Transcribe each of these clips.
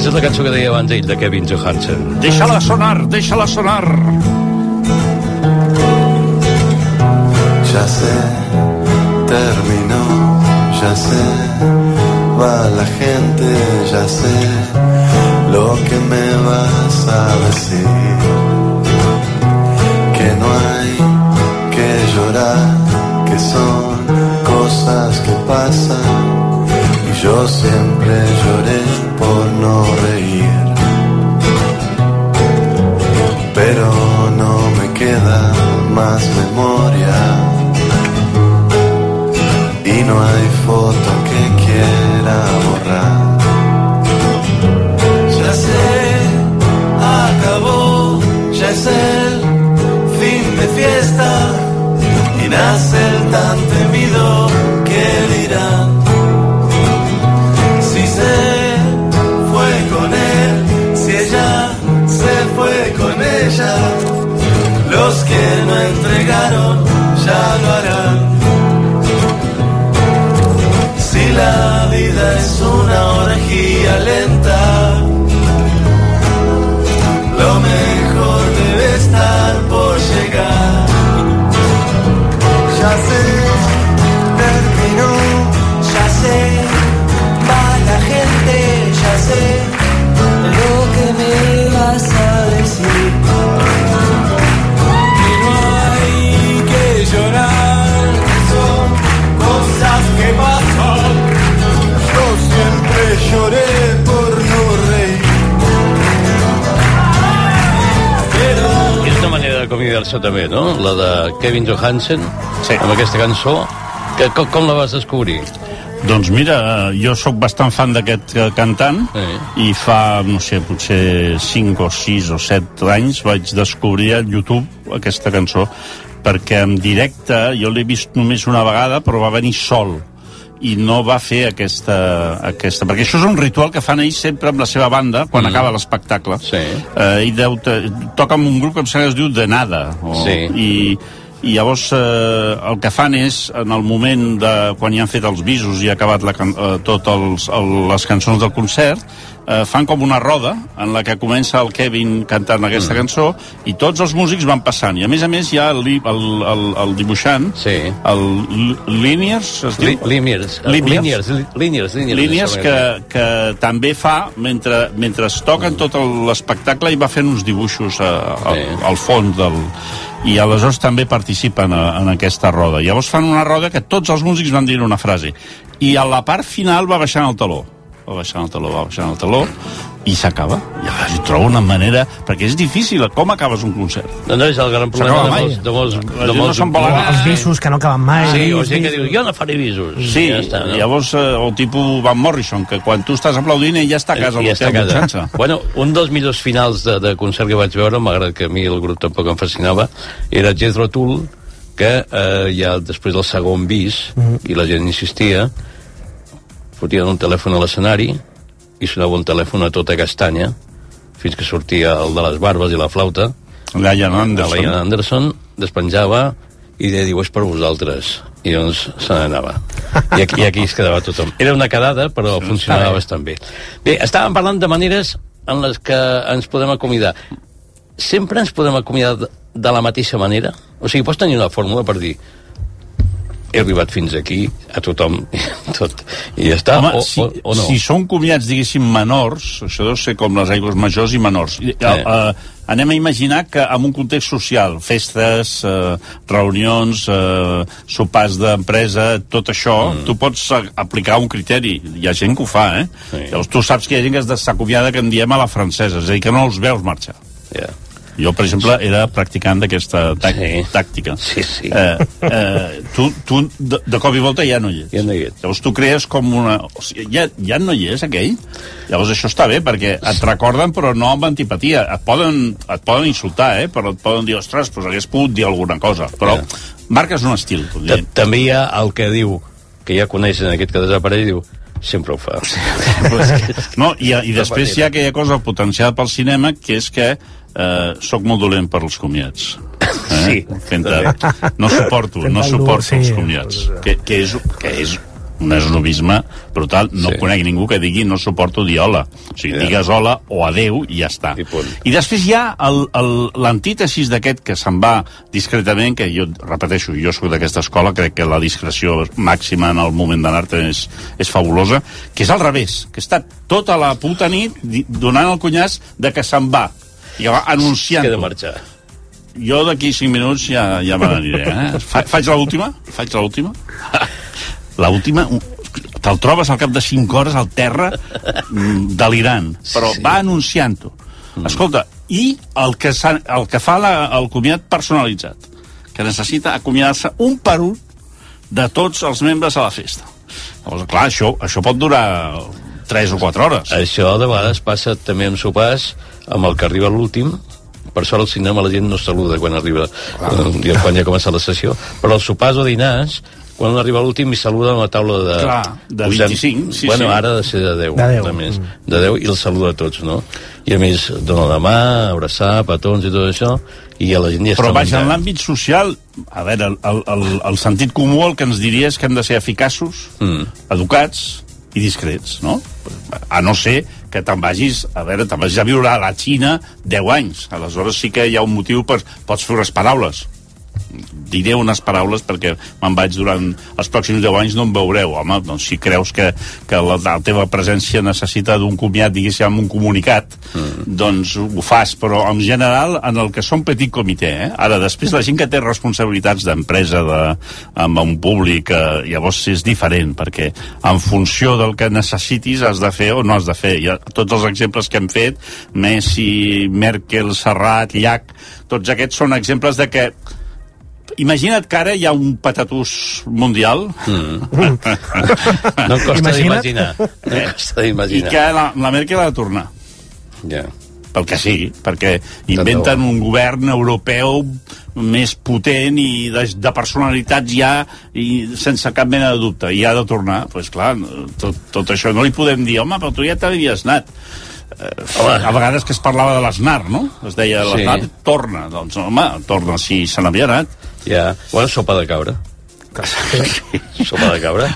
Aquesta és la cançó que deia abans ell, de Kevin Johansen. Deixa-la sonar, deixa-la sonar. Ya sé, terminó, ya sé, va la gente, ya sé lo que me vas a decir. Que no hay que llorar, que son cosas que pasan. Yo siempre lloré por no reír. Pero no me queda más memoria. Y no hay foto que quiera borrar. Ya sé, acabó, ya es el fin de fiesta. Y nace el tan temido que dirán. Con ella, los que no entregaron ya lo harán. Si la vida es una orgía lenta, convidar-se també, no? La de Kevin Johansen, Sí. amb aquesta cançó. Que, com, com la vas descobrir? Doncs mira, jo sóc bastant fan d'aquest eh, cantant Sí. i fa, no sé, potser 5 o 6 o 7 anys vaig descobrir a YouTube aquesta cançó perquè en directe jo l'he vist només una vegada però va venir sol i no va fer aquesta, aquesta... Perquè això és un ritual que fan ells sempre amb la seva banda quan mm. acaba l'espectacle. Sí. Eh, I deu, toca amb un grup que em sembla que es diu De Nada. O, Sí. I, i llavors eh, el que fan és en el moment de quan ja han fet els visos i ha acabat la, eh, tot els, el, les cançons del concert eh, fan com una roda en la que comença el Kevin cantant aquesta mm. cançó i tots els músics van passant i a més a més hi ha el, el, el, el dibuixant Sí. el Liniers es diu? Liniers. Liniers. Liniers. Liniers. Que, que també fa mentre, mentre es toquen tot el- l'espectacle i va fent uns dibuixos a, a, Sí. al fons del i aleshores també participen a, en aquesta roda. Llavors fan una roda que tots els músics van dir una frase. I a la part final va baixant el taló va baixant el taló, va baixant el taló i s'acaba. I jo trobo una manera... Perquè és difícil, com acabes un concert? No, no, és el gran problema de mai. molts... De molts, de no molts vol anar. Els visos que no acaben mai. Sí, o gent que diu, jo no faré visos. Sí, ja està, no? llavors eh, el tipus Van Morrison, que quan tu estàs aplaudint ell ja està a casa a I està a casa. Bueno, un dels millors finals de, de concert que vaig veure, malgrat que a mi el grup tampoc em fascinava, era Jethro Tull, que eh, ja després del segon bis, i la gent insistia, fotien un telèfon a l'escenari i sonava un telèfon a tota castanya, fins que sortia el de les barbes i la flauta, Lion Anderson. Ian Anderson despenjava i deia, diu, és per vosaltres. I doncs se n'anava. I aquí, I aquí es quedava tothom. Era una quedada, però funcionava bastant bé. Bé, estàvem parlant de maneres en les que ens podem acomiadar. Sempre ens podem acomiadar de, de la mateixa manera? O sigui, pots tenir una fórmula per dir he arribat fins aquí, a tothom, tot, i ja està, Home, o, si, o, o no? si són comiats, diguéssim, menors, això deu ser com les aigües majors i menors. Eh. Eh, anem a imaginar que en un context social, festes, eh, reunions, eh, sopars d'empresa, tot això, mm. tu pots aplicar un criteri. Hi ha gent que ho fa, eh? Sí. Llavors tu saps que hi ha gent que és s'acomiada que en diem a la francesa, és a dir, que no els veus marxar. Yeah. Jo, per exemple, era practicant d'aquesta Sí. tàctica. Sí, sí. Eh, eh, tu, tu de, de cop i volta ja no hi ets. Ja no hi ets. Llavors tu crees com una... O sigui, ja, ja no hi és, aquell? Llavors això està bé, perquè et recorden, però no amb antipatia. Et poden, et poden insultar, eh? Però et poden dir, ostres, doncs hagués pogut dir alguna cosa. Però Ja. marques un estil. També hi ha el que diu, que ja coneixen aquest que desapareix, diu, sempre ho fa. No, i, i després hi ha aquella cosa potenciada pel cinema, que és que eh, sóc molt dolent per els comiats. Eh? Sí, Fent no suporto, no suporto sí. els comiats. Que, que, és, que és un esnovisme brutal. No Sí. conec ningú que digui no suporto dir hola. O sigui, digues hola o adeu i ja està. I punt. I després hi ha el- el- l'antítesis d'aquest que se'n va discretament, que jo repeteixo, jo sóc d'aquesta escola, crec que la discreció màxima en el moment d'anar-te és, és fabulosa, que és al revés, que està tota la puta nit donant el cunyàs de que se'n va i que va Queda anunciant-ho. marxar. Jo d'aquí 5 minuts ja, ja me n'aniré, eh? Fa, faig l'última? Faig l'última? L'última, te'l trobes al cap de 5 hores al terra mm, delirant, però Sí. va anunciant-ho. Escolta, i el que, el que fa la, el comiat personalitzat, que necessita acomiadar-se un per un de tots els membres a la festa. Llavors, clar, això, això pot durar 3 o 4 hores. Això de vegades passa també amb sopars, amb el que arriba l'últim, per sort al cinema la gent no saluda quan arriba eh, quan ja ha començat la sessió però als sopars o dinars quan arriba a l'últim i saluda a la taula de... Clar, de posem- 25, sí, bueno, sí. ara ha de ser de 10. De 10, De, més, mm. de 10 i els saluda a tots, no? I a més, dona la mà, abraçar, petons i tot això, i a la gent ja Però està vaja, en l'àmbit social, a veure, el, el, el, el sentit comú el que ens diria és que hem de ser eficaços, Mm. educats i discrets, no? A no ser que te'n vagis, a veure, te'n vagis a viure a la Xina 10 anys. Aleshores sí que hi ha un motiu per... Pots fer unes paraules. Diré unes paraules perquè me'n vaig durant els pròxims 10 anys no em veureu. Home, doncs si creus que, que la, la teva presència necessita d'un comiat, diguéssim, amb un comunicat, mm. doncs ho fas, però en general en el que són petit comitè, eh? Ara, després la gent que té responsabilitats d'empresa, de, amb un públic, eh, llavors és diferent, perquè en funció del que necessitis has de fer o no has de fer. I tots els exemples que hem fet, Messi, Merkel, Serrat, Llach, tots aquests són exemples de que Imagina't que ara hi ha un patatús mundial No em costa d'imaginar. No costa i d'imaginar. que la, la Merkel ha de tornar. Ja. pel que sigui, perquè inventen un govern europeu més potent i de, de personalitats ja i sense cap mena de dubte i ha de tornar, doncs pues clar tot, tot això no li podem dir, home, però tu ja t'havies anat eh, a vegades que es parlava de l'Asnar, no? Es deia Sí. l'Asnar, torna doncs home, torna si se n'havia anat Ja. Bueno, sopa de cabra. sopa de cabra.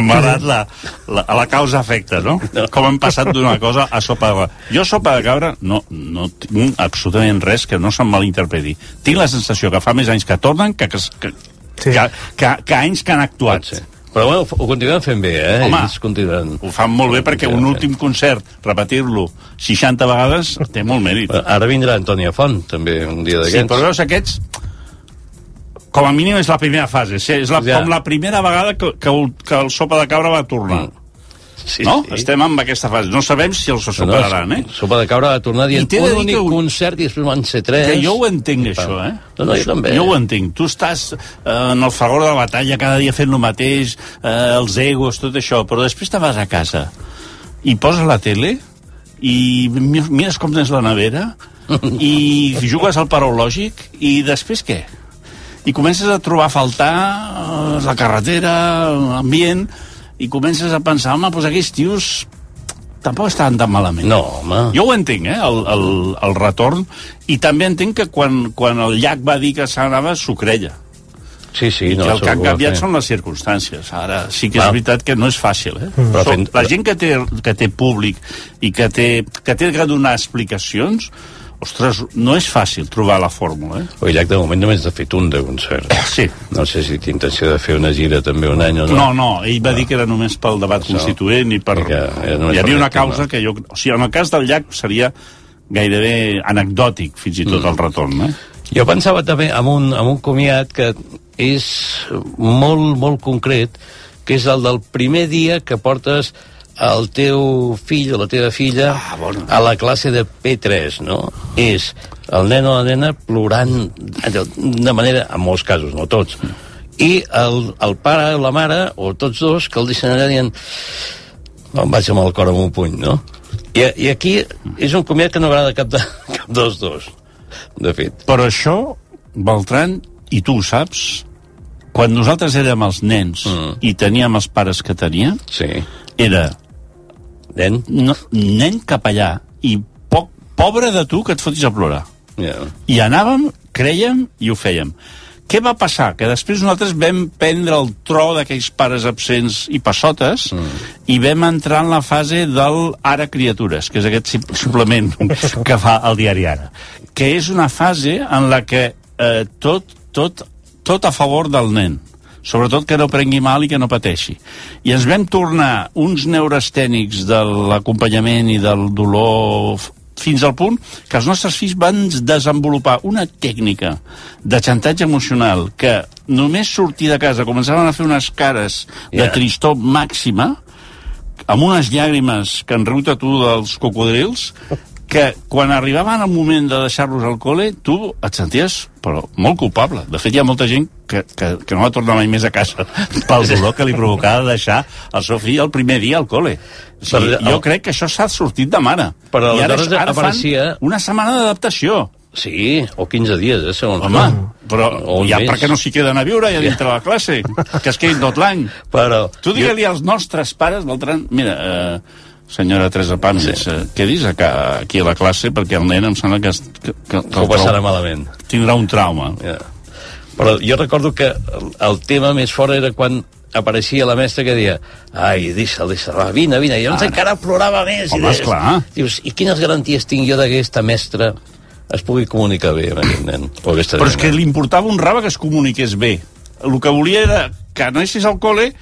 M'ha agradat la, la, la causa-efecte, no? No. Com hem passat d'una cosa a sopa de cabra. Jo sopa de cabra no, no tinc absolutament res que no se'm malinterpreti. Tinc la sensació que fa més anys que tornen que, que, que, Sí. que, que, que anys que han actuat. Ser. Però bueno, ho continuen fent bé, eh? Home. Ells continuen... Ho fan molt bé perquè un últim concert, repetir-lo 60 vegades, té molt mèrit. Bueno, Ara vindrà Antònia Font, també, un dia Sí, d'aquests. però veus, aquests com a mínim és la primera fase. Sí, és la, Ja. com la primera vegada que, que, el, que el Sopa de Cabra va tornar. sí, no? sí. Estem en aquesta fase. No sabem si els superaran, eh? Sopa de cabra va tornar dient un únic que concert i després van ser tres. Que jo ho entenc, això, eh? No, no, jo també. Jo ho entenc. Tu estàs eh, en el fragor de la batalla cada dia fent el mateix, eh, els egos, tot això, però després te vas a casa i poses la tele i mi- mires com tens la nevera i jugues al paraulògic i després què? I comences a trobar a faltar eh, la carretera, l'ambient, i comences a pensar, home, doncs aquells tios tampoc estaven tan malament. No, home. Jo ho entenc, eh, el, el, el retorn, i també entenc que quan, quan el llac va dir que s'anava, s'ho creia. Sí, sí, I no, que el que han canviat són les circumstàncies. Ara sí que és Clar. veritat que no és fàcil, eh? Però Som- fent- La gent que té, que té públic i que té, que té que donar explicacions, ostres, no és fàcil trobar la fórmula, eh? El llac de moment només ha fet un de concert. Sí. No sé si té intenció de fer una gira també un any o no. No, no, ell va dir que era només pel debat Això. constituent i per... I que Hi havia una causa que jo... O sigui, en el cas del llac seria gairebé anecdòtic, fins i tot, Mm. el retorn, eh? Jo pensava també en un, en un comiat que és molt, molt concret, que és el del primer dia que portes el teu fill o la teva filla Ah, bueno. a la classe de P3, no? És el nen o la nena plorant de manera, en molts casos, no tots, i el, el pare o la mare, o tots dos, que el deixen allà dient em vaig amb el cor amb un puny, no? I, i aquí és un comiat que no agrada cap, de, cap dels dos, de fet. Però això, Beltran, i tu ho saps, quan nosaltres érem els nens Mm. i teníem els pares que teníem, Sí. era Nen? no, nen cap allà i poc, pobre de tu que et fotis a plorar. Ja. I anàvem, creiem i ho fèiem. Què va passar? Que després nosaltres vam prendre el tro d'aquells pares absents i passotes mm. i vam entrar en la fase del Ara Criatures, que és aquest suplement que fa el diari Ara, que és una fase en la que eh, tot, tot, tot a favor del nen sobretot que no prengui mal i que no pateixi. I ens vam tornar uns neurastènics de l'acompanyament i del dolor fins al punt que els nostres fills van desenvolupar una tècnica de xantatge emocional que només sortir de casa començaven a fer unes cares de Ja. tristor màxima amb unes llàgrimes que en riu-te tu dels cocodrils que quan arribaven el moment de deixar-los al col·le, tu et senties però molt culpable. De fet, hi ha molta gent que, que, que no va tornar mai més a casa pel dolor que li provocava deixar el seu fill el primer dia al col·le. O sigui, Però, jo el- crec que això s'ha sortit de mare. Però I ara, ara fan apareixia- una setmana d'adaptació. Sí, o 15 dies, eh, segons. Home, però O ja mes. perquè no s'hi queden a viure ja dintre la classe, que es quedin tot l'any. Però... Tu digue-li als nostres pares, Beltran, mira, eh, senyora Teresa Pàmies, Sí. eh, quedis aquí, aquí a la classe perquè el nen em sembla que, que, que, que Ho passarà trau- malament. tindrà un trauma. Ja. Però jo recordo que el, tema més fort era quan apareixia la mestra que deia ai, deixa'l, deixa'l, va, vine, vine. I llavors Ara. encara plorava més. Home, i deies, esclar. Dius, i quines garanties tinc jo que aquesta mestra es pugui comunicar bé amb aquest nen? O aquesta Però és nena? que li importava un rave que es comuniqués bé. El que volia era que anessis al col·le,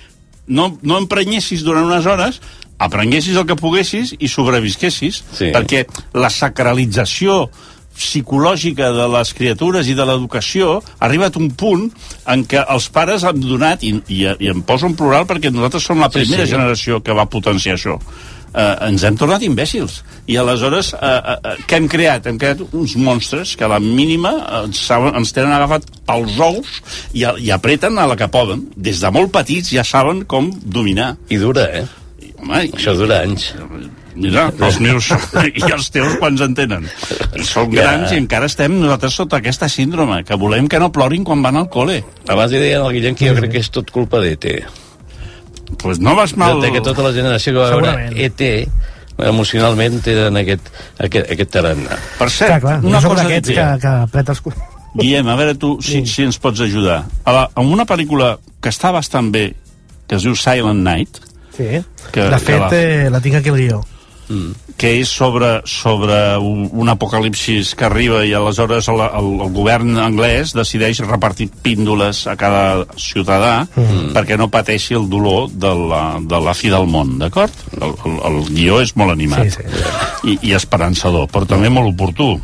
no, no emprenyessis durant unes hores, aprenguessis el que poguessis i sobrevisquessis, Sí. perquè la sacralització psicològica de les criatures i de l'educació ha arribat un punt en què els pares han donat, i, i, i em poso en plural perquè nosaltres som la Sí, primera sí. generació que va potenciar això, eh, ens hem tornat imbècils. I aleshores, eh, eh, què hem creat? Hem creat uns monstres que a la mínima eh, ens, ens tenen agafat pels ous i, i apreten a la que poden. Des de molt petits ja saben com dominar. I dura, eh? Home, i, Això dura anys. Mira, els meus i els teus quants en tenen. I són Ja. grans i encara estem nosaltres sota aquesta síndrome, que volem que no plorin quan van al col·le. Abans li deien al Guillem que jo crec que és tot culpa d'ET. Pues no vas mal... De que tota la generació que va veure. ET emocionalment tenen aquest, aquest, aquest tarannà. Per cert, Clar, clar, una cosa d'aquests que, que, que apreta els. Guillem, a veure tu si, si ens pots ajudar. A la, en una pel·lícula que està bastant bé, que es diu Silent Night, Sí. Que- de que fet, la- eh, la tinc aquí al guió. que és sobre, sobre un, un apocalipsis que arriba i aleshores el, el, el govern anglès decideix repartir píndoles a cada ciutadà mm. perquè no pateixi el dolor de la, de la fi del món, d'acord? El, el, el guió és molt animat Sí, sí. I, i esperançador, però també molt oportú.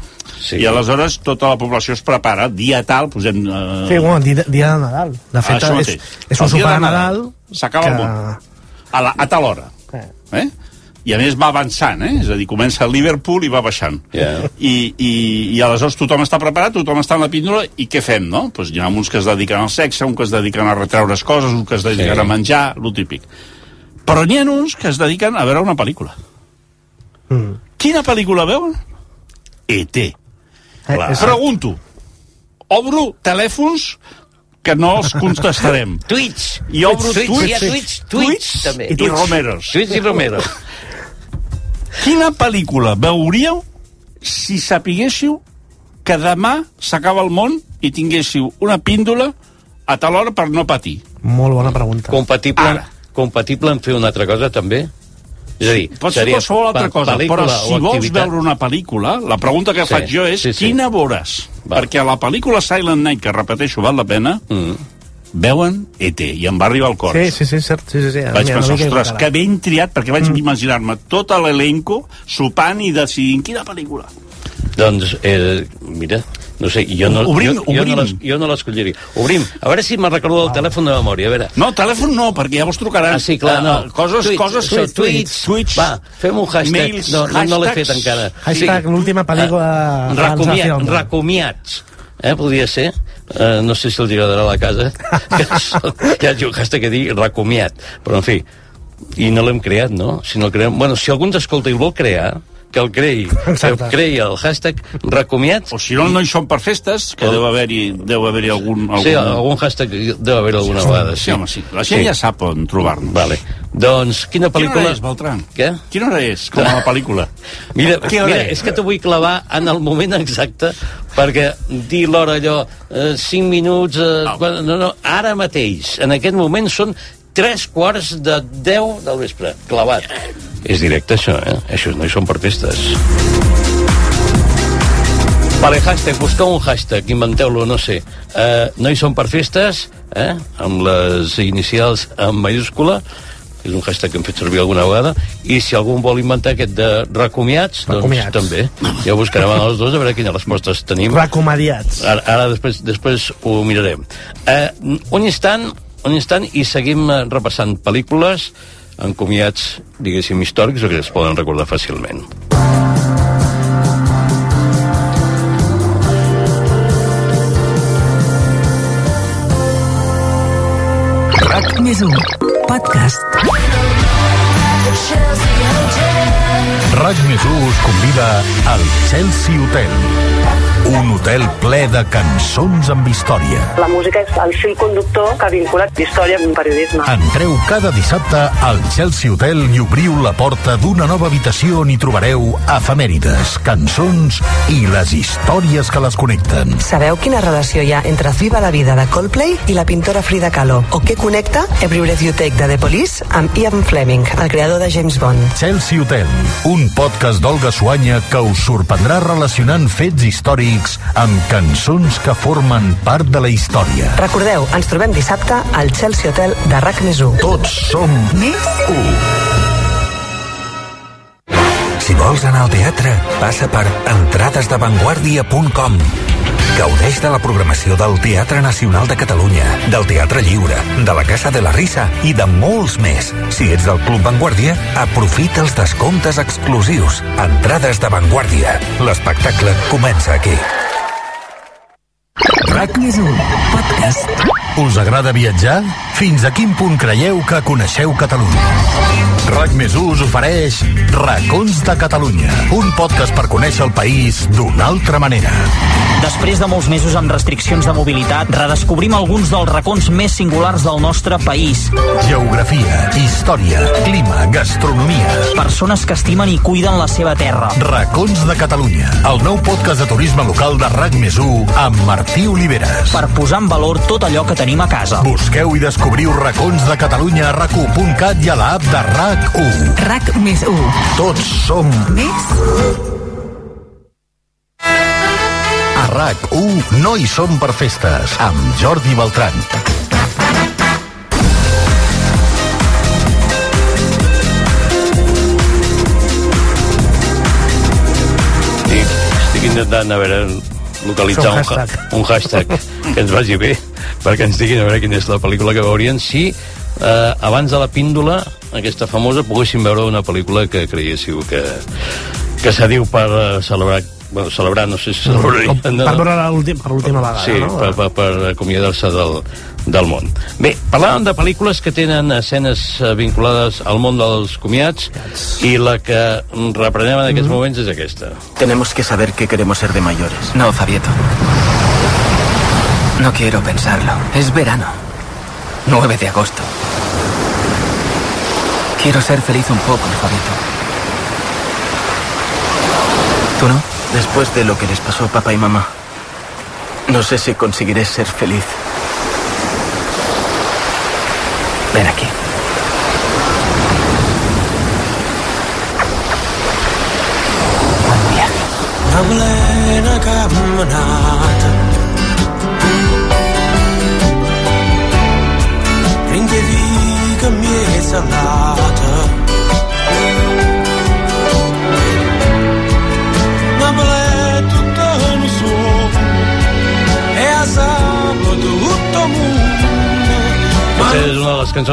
Sí. I aleshores tota la població es prepara, dia tal, posem... Eh, Sí, bueno, dia, dia de Nadal. De fet, això és, és un sopar de Nadal... S'acaba el món. A, la, a tal hora. Eh. Eh? I a més va avançant, eh? És a dir, comença a Liverpool i va baixant. Ja. I, i, I aleshores tothom està preparat, tothom està en la píndola, i què fem, no? Pues hi ha uns que es dediquen al sexe, uns que es dediquen a retreure's coses, uns que es dediquen Sí. a menjar, lo típic. Però n'hi ha uns que es dediquen a veure una pel·lícula. Mm. Quina pel·lícula veuen? E.T. Eh, Pregunto. Obro telèfons que no els contestarem. Twitch. I obro Twitch, Twitch, hi ha Twitch, Twitch, també. i Romeros. Twitch i Romeros. Quina pel·lícula veuríeu si sapiguéssiu que demà s'acaba el món i tinguéssiu una píndola a tal hora per no patir? Molt bona pregunta. Compatible, Ara. compatible en fer una altra cosa, també? És a dir, Pot ser seria qualsevol altra cosa, però si vols activitat- veure una pel·lícula, la pregunta que Sí, faig jo és sí, sí. quina veuràs? Va. Perquè a la pel·lícula Silent Night, que repeteixo, val la pena, Mm. veuen E.T. i em va arribar al cor. Sí, sí, sí, cert. Sí, sí, sí. Vaig Mira, pensar, ostres, que ben triat, perquè vaig mm. imaginar-me tot l'elenco sopant i decidint quina pel·lícula. Doncs, eh, mira, No sé, jo no, Obrim, jo, jo obrim. no jo no l'escolliria. Obrim, a veure si me'n recordo del telèfon de memòria, a veure. No, telèfon no, perquè ja vos trucaran. Ah, sí, clar, Eh, no. eh, Coses, Tuits, coses... això, tuits. tuits. Va, fem un hashtag. Mails, no, no, no l'he fet encara. Hashtag l'última pel·lícula Eh, de recomiat, el- recomiats. Eh, podria ser. Eh, no sé si els agradarà a la casa. que hi hagi un hashtag que digui recomiat. Però, en fi, i no l'hem creat, no? Si no el creem... Bueno, si algú ens escolta i el vol crear, que el creï. Que Exacte. el creï el hashtag recomiats. O si no, no hi són per festes, que deu haver-hi deu haver algun, algun... Sí, algun hashtag deu haver alguna vegada. Sí, home, sí. La gent ja sap on trobar-nos. Vale. Doncs, quina Quina pel·lícula... hora és, Beltran? Què? Quina hora és, com a la pel·lícula? Mira, Quina hora mira, és? és que t'ho vull clavar en el moment exacte perquè dir l'hora allò, eh, 5 minuts... Eh, Au. quan, no, no, ara mateix, en aquest moment són 3 quarts de 10 del vespre, clavat. És directe, això, eh? Això no hi són per festes. Vale, hashtag, busqueu un hashtag, inventeu-lo, no sé. Uh, no hi són per festes, eh? amb les inicials en mayúscula, és un hashtag que hem fet servir alguna vegada, i si algú vol inventar aquest de recomiats, doncs Recomiats. també. Ja ho buscarem els dos a veure quines respostes tenim. Recomadiats. Ara, ara després, després ho mirarem. Eh, un instant, un instant i seguim eh, repassant pel·lícules encomiats, diguéssim, històrics o que es poden recordar fàcilment. RAC més 1 podcast. RAC més 1 us convida al Chelsea Hotel. Un hotel ple de cançons amb història. La música és el fil conductor que vincula història amb periodisme. Entreu cada dissabte al Chelsea Hotel i obriu la porta d'una nova habitació on hi trobareu efemèrides, cançons i les històries que les connecten. Sabeu quina relació hi ha entre Viva la vida de Coldplay i la pintora Frida Kahlo? O què connecta Every Breath You Take de The Police amb Ian Fleming, el creador de James Bond? Chelsea Hotel, un podcast d'Olga Suanya que us sorprendrà relacionant fets històrics amb cançons que formen part de la història. Recordeu, ens trobem dissabte al Chelsea Hotel de RAC més 1. Tots som Més u. Si vols anar al teatre, passa per entradesdevanguardia.com. Gaudeix de la programació del Teatre Nacional de Catalunya, del Teatre Lliure, de la Casa de la Risa i de molts més. Si ets del Club Vanguardia, aprofita els descomptes exclusius. Entrades de Vanguardia. L'espectacle comença aquí. RAC més 1 podcast. Us agrada viatjar? Fins a quin punt creieu que coneixeu Catalunya? RAC més us ofereix Racons de Catalunya, un podcast per conèixer el país d'una altra manera. Després de molts mesos amb restriccions de mobilitat, redescobrim alguns dels racons més singulars del nostre país. Geografia, història, clima, gastronomia. Persones que estimen i cuiden la seva terra. Racons de Catalunya, el nou podcast de turisme local de RAC més amb Martí Oliveres. Per posar en valor tot allò que tenim a casa. Busqueu i descobriu Racons de Catalunya a rac1.cat i a l'app de RAC1. RAC més 1 Tots som més a RAC1 no hi som per festes amb Jordi Beltran. Estic, estic intentant, a veure, localitzar un un hashtag que ens vagi bé, perquè ens diguin a veure quina és la pel·lícula que veurien si eh, abans de la píndola, aquesta famosa, poguéssim veure una pel·lícula que creiéssiu que, que s'adiu per eh, celebrar bueno, celebrar, no sé si celebraria Per veure l'últim- per l'última vegada, sí, no? per, per, per acomiadar-se del, del món. Bé, parlàvem de pel·lícules que tenen escenes eh, vinculades al món dels comiats i la que reprenem en aquests moments és aquesta. Tenemos que saber qué queremos ser de mayores. No, Fabieto. No quiero pensarlo. Es verano. 9 de agosto. Quiero ser feliz un poco, Fabieto. ¿Tú no? Después de lo que les pasó a papá y mamá, no sé si conseguiré ser feliz.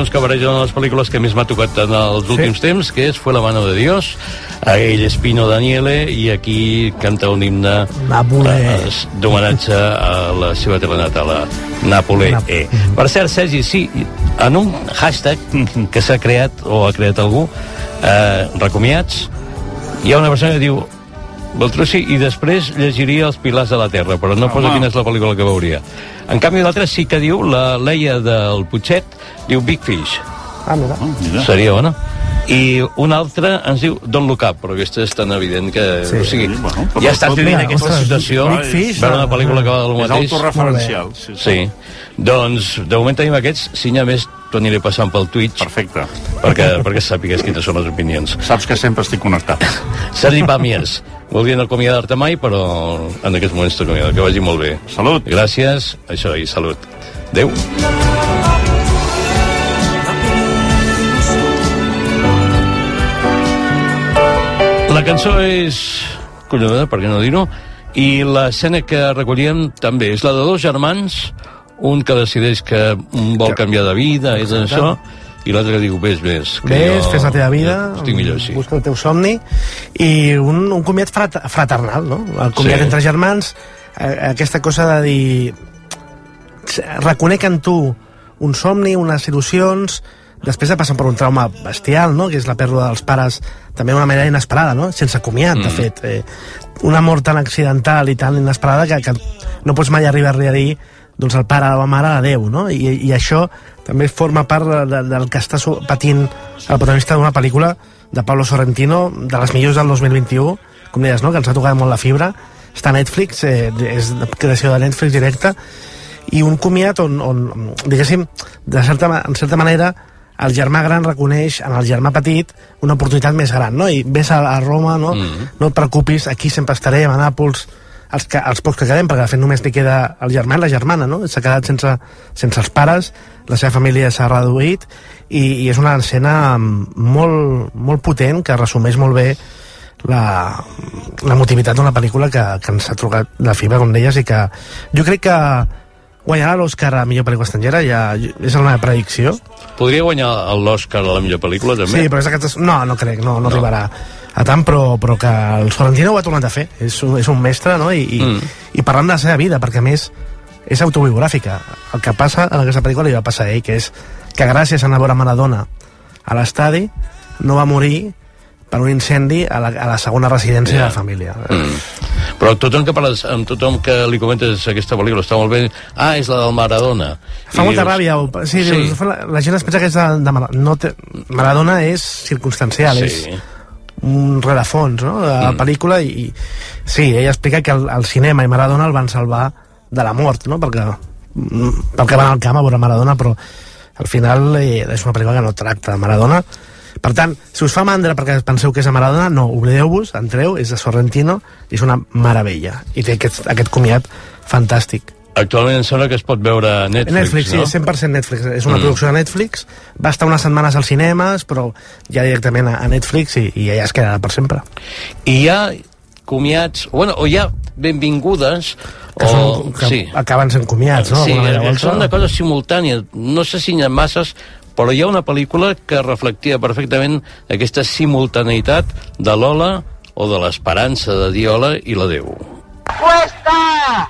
Cançons que una de les pel·lícules que més m'ha tocat en els últims temps, que és Fue la mano de Dios. A ell és Pino Daniele i aquí canta un himne eh, d'homenatge a la seva terra natal, a Napoli. E. Per cert, Sergi, sí, en un hashtag que s'ha creat, o ha creat algú, eh, recomiats, hi ha una persona que diu Beltrossi i després llegiria Els pilars de la Terra, però no posa Home. quina és la pel·lícula que veuria. En canvi, l'altre sí que diu, la Leia del Putxet, diu Big Fish. Ah, mira. Mira. Seria bona. I un altre ens diu Don't Look Up, però aquesta és tan evident que... Sí. o sigui, Sí, bueno, ja estàs vivint Mira, aquesta ostres, situació, Big Fish, veure una ah, pel·lícula que va del És mateix. autorreferencial. Sí, sí. Sí. Doncs, de moment tenim aquests. Si n'hi ha més, t'ho aniré passant pel Twitch. Perfecte. Perquè, perquè sàpigues quines són les opinions. Saps que sempre estic connectat. Sergi Pàmies, voldrien acomiadar-te mai, però en aquests moments t'acomiado. Que vagi molt bé. Salut. Gràcies, això, i salut. Adéu. La cançó és collonuda, per què no dir-ho, i l'escena que recollíem també és la de dos germans, un que decideix que un vol canviar de vida, és això, i l'altre diu, vés, vés. que Ves, jo fes la teva vida, Estic millor així. busca el teu somni, i un, un comiat frat, fraternal, no? El comiat Sí. entre germans, eh, aquesta cosa de dir... Reconec en tu un somni, unes il·lusions, després de passar per un trauma bestial, no? que és la pèrdua dels pares també d'una manera inesperada, no? sense comiat, mm. de fet. Eh, una mort tan accidental i tan inesperada que, que no pots mai arribar-li a dir doncs el pare o la mare adeu, no? I, i això també forma part de, de, del que està patint el protagonista d'una pel·lícula de Pablo Sorrentino, de les millors del 2021, com deies, no? que ens ha tocat molt la fibra, està a Netflix, eh, és de creació de Netflix directa, i un comiat on, on diguéssim, de certa, en certa manera, el germà gran reconeix en el germà petit una oportunitat més gran, no? I ves a, a Roma, no? Mm. No et preocupis, aquí sempre estarem, a Nàpols, els, que, els pocs que quedem, perquè de fet només li queda el germà i la germana, no? S'ha quedat sense, sense els pares, la seva família s'ha reduït, i, i és una escena molt, molt potent que resumeix molt bé la, la motivitat d'una pel·lícula que, que ens ha trucat la fibra, com deies, i que jo crec que guanyarà l'Oscar a millor pel·lícula estrangera, ja, és la meva predicció. Podria guanyar l'Oscar a la millor pel·lícula, també? Sí, però és aquestes... No, no crec, no, no, no. arribarà a tant, però, però que el Sorrentino ho ha tornat a fer. És, un- és un mestre, no? I, i, mm. i parlant de la seva vida, perquè a més és autobiogràfica. El que passa en aquesta pel·lícula li va passar a ell, que és que gràcies a anar a veure Maradona a l'estadi no va morir per un incendi a la, a la segona residència Ja. de la família. Mm. Però tothom que parles, amb tothom que li comentes aquesta pel·lícula està molt bé, ah, és la del Maradona. Fa I molta dius, ràbia. O, sí, Sí. Dius, la, la gent es pensa que és de, de Maradona. No té, Maradona és circumstancial, Sí. és un rerefons no? de la Mm. pel·lícula i, i sí, ella explica que el, el cinema i Maradona el van salvar de la mort no? perquè, mm, perquè van al camp a veure Maradona però al final eh, és una pel·lícula que no tracta de Maradona per tant, si us fa mandra perquè penseu que és a Maradona, no, oblideu-vos, entreu, és de Sorrentino i és una meravella i té aquest, aquest comiat fantàstic Actualment em sembla que es pot veure a Netflix, Netflix, no? sí, 100% Netflix. És una Mm. producció de Netflix. Va estar unes setmanes als cinemes, però ja directament a, Netflix i, i ja es quedarà per sempre. I hi ha comiats, bueno, o hi ha benvingudes, Que, o... són, que sí. acaben sent comiats, no? Sí, manera o són una cosa simultània. No sé si n'hi ha masses, però hi ha una pel·lícula que reflectia perfectament aquesta simultaneïtat de l'Ola o de l'esperança de dir hola i l'adeu. ¡Cuesta!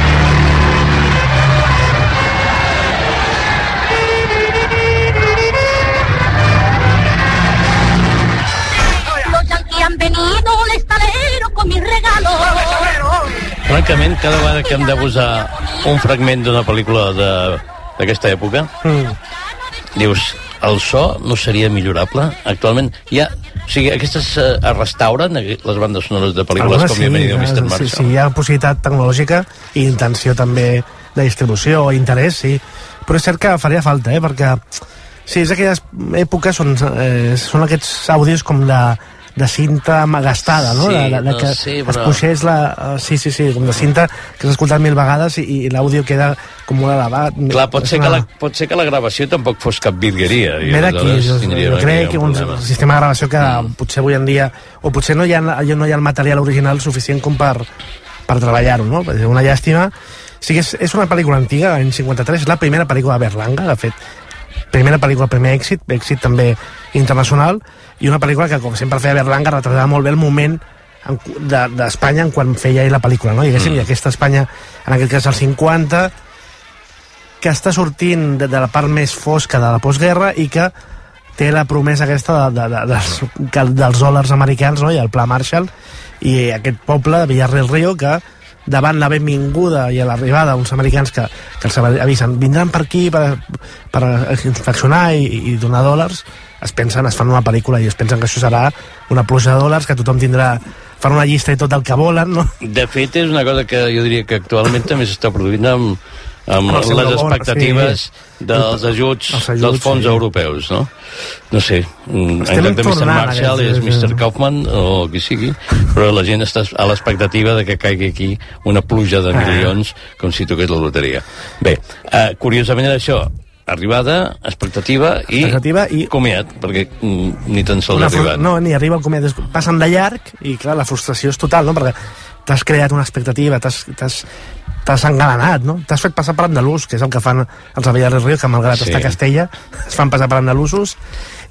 venido, un estalero con mis regalos. Francament, cada vegada que hem de posar un fragment d'una pel·lícula de- d'aquesta època, Mm. dius, el so no seria millorable? Actualment hi ha... O sigui, aquestes eh, es restauren, eh, les bandes sonores de pel·lícules Algunes com Bienvenido sí, Mr. sí, Marshall? sí, hi ha possibilitat tecnològica i intenció també de distribució o interès, sí. Però és cert que faria falta, eh? perquè sí, és aquelles èpoques on eh, són aquests àudios com de de cinta ama- gastada, no? Sí, de, de no que sé, es però- puixés la... eh, Sí, sí, sí, com de cinta que s'ha escoltat mil vegades i, i l'àudio queda com molt elevat. Clar, pot ser, que una- la, pot ser que la gravació tampoc fos cap virgueria. Ve d'aquí, jo, jo crec que un problema. sistema de gravació que mm. potser avui en dia o potser no hi ha, no hi ha el material original suficient com per, per treballar-ho, no? És una llàstima. Sí que és, és una pel·lícula antiga, l'any 53, és la primera pel·lícula de Berlanga, de fet, primera pel·lícula, primer èxit, èxit també internacional, i una pel·lícula que, com sempre feia Berlanga, retratava molt bé el moment en cu- de- d'Espanya en quan feia ell la pel·lícula, no? Diguéssim, Mm. i aquesta Espanya, en aquest cas, als 50, que està sortint de, de la part més fosca de la postguerra i que té la promesa aquesta de, de, de, dels, dels dòlars americans no? i el pla Marshall i aquest poble de Villarreal Río que davant la benvinguda i a l'arribada uns americans que, que els avisen vindran per aquí per, per infeccionar i, i donar dòlars es pensen, es fan una pel·lícula i es pensen que això serà una pluja de dòlars que tothom tindrà fan una llista de tot el que volen no? De fet, és una cosa que jo diria que actualment també s'està produint amb, amb Amb les expectatives sí. dels ajuts, Els ajuts, dels fons sí. europeus, no? No sé, mm, en Estem lloc de Mr. Marshall és Mr. Kaufman o qui sigui, però la gent està a l'expectativa de que caigui aquí una pluja de Ah. milions com si toqués la loteria. Bé, eh, curiosament era això, arribada, expectativa i, Expectativa i- comiat, perquè mm, ni tan sols arribat. no, ni arriba el comiat passen de llarg i clar, la frustració és total no? perquè t'has creat una expectativa t'has t'has- engalanat no? t'has fet passar per andalús que és el que fan els Avellarres Rio que malgrat Sí. estar a Castella es fan passar per andalusos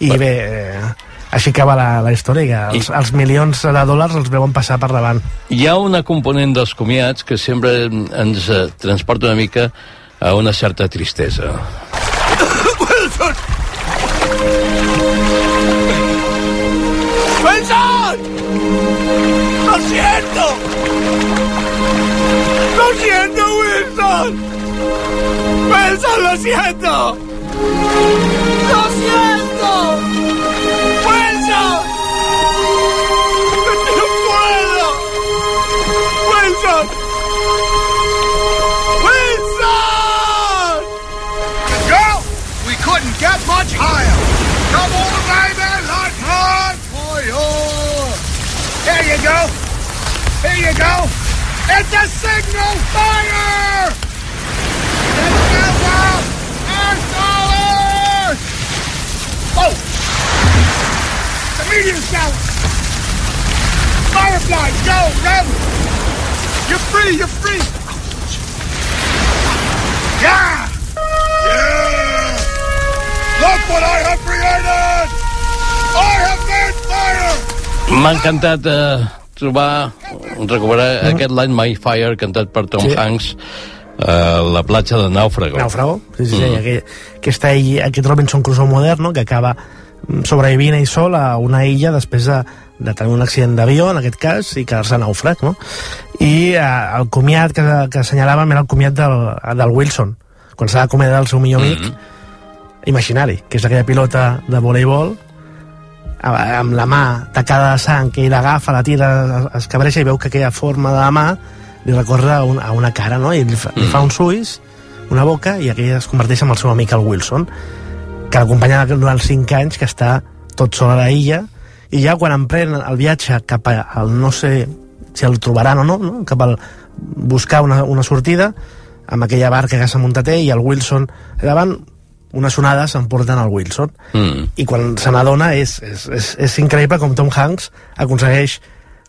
i bé, eh, així acaba la, la història que els, els milions de dòlars els veuen passar per davant Hi ha una component dels comiats que sempre ens eh, transporta una mica a una certa tristesa. ¡Wilson! ¡Wilson! ¡Lo siento! ¡Lo siento, Wilson! ¡Wilson, lo siento! ¡Lo siento! ¡Wilson! ¡No puedo! ¡Wilson! ¡Wilson! Girl, we couldn't get much higher. Come on, baby, let's run for you. Here you go. Here you go. It's a signal fire! Out! Our! Oh! The meteor shower! Firefly, go, run! You're free, you're free! Yeah! Yeah! Look what I have created! I have made fire! M'ha encantat eh, trobar, recuperar aquest Light My Fire cantat per Tom Sí. Hanks a la platja de Nàufrago. Nàufrago, sí, sí, sí Mm. aquell, aquesta illa, aquest Robinson Crusoe modern no? que acaba mm, sobrevivint ell sol a una illa després de, de tenir un accident d'avió, en aquest cas, i quedar-se nàufrag, no? I eh, el comiat que, que assenyalàvem era el comiat del, del Wilson, quan s'ha d'acomiadar el seu millor amic Mm. imaginari, que és aquella pilota de voleibol amb la mà tacada de sang que ell agafa, la tira, es cabreja i veu que aquella forma de la mà li recorre a, un, a una cara, no? I li fa, li fa uns ulls, una boca, i aquell es converteix en el seu amic, el Wilson, que l'acompanya durant 5 anys, que està tot sol a la illa, i ja quan emprèn el viatge cap al no sé si el trobaran o no, no? cap al buscar una, una sortida, amb aquella barca que s'ha muntat ell i el Wilson davant, unes onades s'emporten el Wilson Mm. i quan se n'adona és, és, és, és increïble com Tom Hanks aconsegueix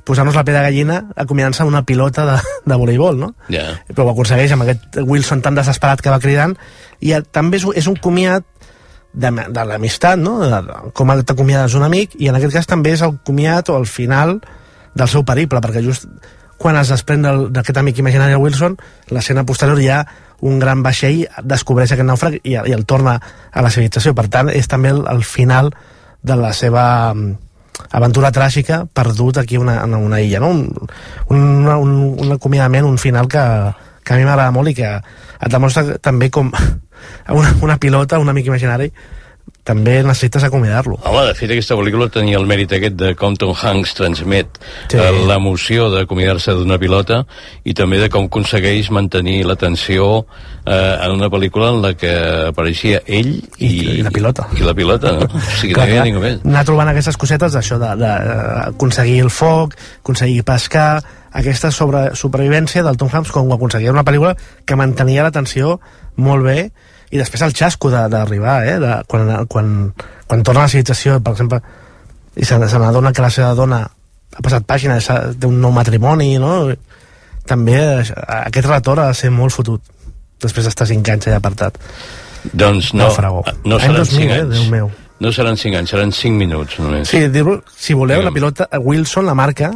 posar-nos la pell de gallina acomiadant-se una pilota de, de voleibol, no? Ja. però ho aconsegueix amb aquest Wilson tan desesperat que va cridant i també és, un- és un comiat de, de l'amistat, no? De, de, com t'acomiades un amic i en aquest cas també és el comiat o el final del seu periple, perquè just quan es desprèn d'aquest amic imaginari el Wilson, l'escena posterior ha un gran vaixell, descobreix aquest nàufrag i, i el torna a la civilització. Per tant, és també el, el final de la seva mm, aventura tràgica perdut aquí una, en una illa, no? Un, un, un, un acomiadament, un final que, que a mi m'agrada molt i que et demostra també com una, una pilota, un amic imaginari, també necessites acomiadar-lo. Home, de fet, aquesta pel·lícula tenia el mèrit aquest de com Tom Hanks transmet Sí. sí. l'emoció d'acomiadar-se d'una pilota i també de com aconsegueix mantenir l'atenció eh, en una pel·lícula en la que apareixia ell i, I la pilota. I la pilota, no? O sigui, no hi havia ningú més. anar trobant aquestes cosetes d'això, d'aconseguir el foc, aconseguir pescar, aquesta sobre, supervivència del Tom Hanks com ho aconseguia una pel·lícula que mantenia l'atenció molt bé i després el xasco de- d'arribar, eh? De, quan, quan, quan torna a la civilització, per exemple, i se, se n'adona que la seva dona ha passat pàgina, té un nou matrimoni, no? També eh, aquest retorn ha de ser molt fotut després d'estar cinc anys allà apartat. Doncs no, Naufragó. no Any seran 2000, 5 eh, anys. Déu meu. No seran 5 anys, seran 5 minuts només. Sí, dir si voleu, la pilota, Wilson, la marca,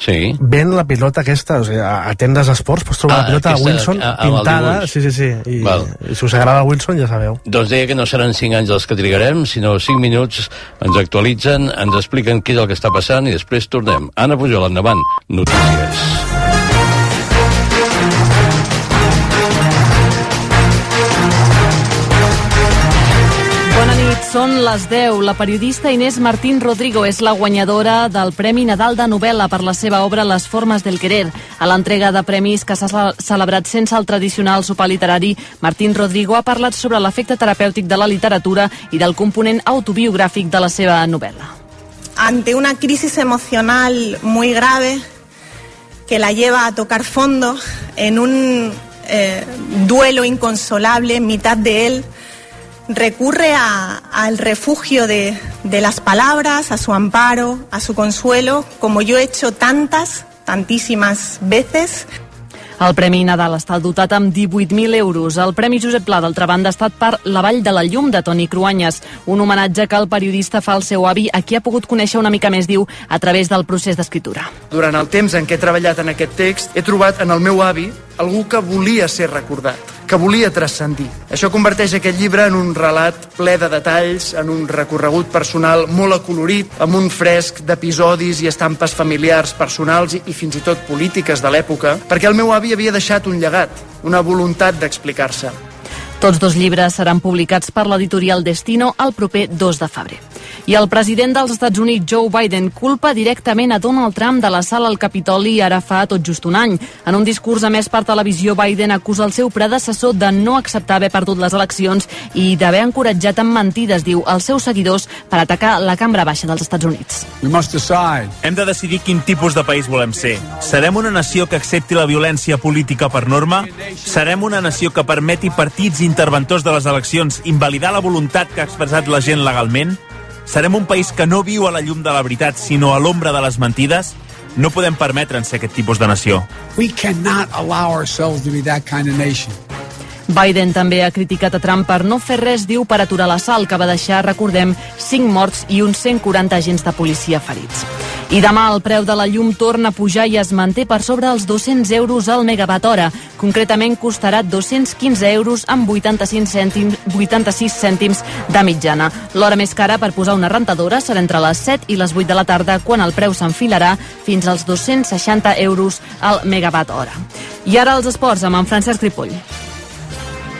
Sí. ven la pilota aquesta, o sigui, a, a tendes d'esports pots trobar Ah, la pilota de aquesta, Wilson a- el pintada, sí, sí, sí, i, Val. i si us agrada Wilson ja sabeu. Doncs deia que no seran 5 anys els que trigarem, sinó 5 minuts ens actualitzen, ens expliquen què és el que està passant i després tornem. Anna Pujol, endavant. Notícies. Són les 10. La periodista Inés Martín Rodrigo és la guanyadora del Premi Nadal de novel·la per la seva obra Les formes del querer. A l'entrega de premis que s'ha ce- celebrat sense el tradicional sopar literari, Martín Rodrigo ha parlat sobre l'efecte terapèutic de la literatura i del component autobiogràfic de la seva novel·la. ante una crisis emocional muy grave que la lleva a tocar fondo en un eh, duelo inconsolable en mitad de él, recurre a- al refugio de, de las palabras, a su amparo, a su consuelo, como yo he hecho tantas, tantísimas veces. El Premi Nadal està dotat amb 18.000 euros. El Premi Josep Pla, d'altra banda, ha estat per La Vall de la Llum, de Toni Cruanyes, un homenatge que el periodista fa al seu avi, a qui ha pogut conèixer una mica més, diu, a través del procés d'escriptura. Durant el temps en què he treballat en aquest text, he trobat en el meu avi algú que volia ser recordat, que volia transcendir. Això converteix aquest llibre en un relat ple de detalls, en un recorregut personal molt acolorit, amb un fresc d'episodis i estampes familiars, personals i, i fins i tot polítiques de l'època, perquè el meu avi havia deixat un llegat, una voluntat d'explicar-se. Tots dos llibres seran publicats per l'editorial Destino el proper 2 de febrer. I el president dels Estats Units, Joe Biden, culpa directament a Donald Trump de la sala al Capitoli ara fa tot just un any. En un discurs a més per televisió, Biden acusa el seu predecessor de no acceptar haver perdut les eleccions i d'haver encoratjat amb mentides, diu, els seus seguidors per atacar la cambra baixa dels Estats Units. Hem de decidir quin tipus de país volem ser. Serem una nació que accepti la violència política per norma? Serem una nació que permeti partits interventors de les eleccions invalidar la voluntat que ha expressat la gent legalment? Serem un país que no viu a la llum de la veritat, sinó a l'ombra de les mentides? No podem permetre'ns ser aquest tipus de nació. We cannot allow ourselves to be that kind of nation. Biden també ha criticat a Trump per no fer res, diu, per aturar l'assalt que va deixar, recordem, 5 morts i uns 140 agents de policia ferits. I demà el preu de la llum torna a pujar i es manté per sobre els 200 euros al megawatt hora. Concretament costarà 215 euros amb 85 cèntims, 86 cèntims de mitjana. L'hora més cara per posar una rentadora serà entre les 7 i les 8 de la tarda, quan el preu s'enfilarà fins als 260 euros al megawatt hora. I ara els esports amb en Francesc Ripoll.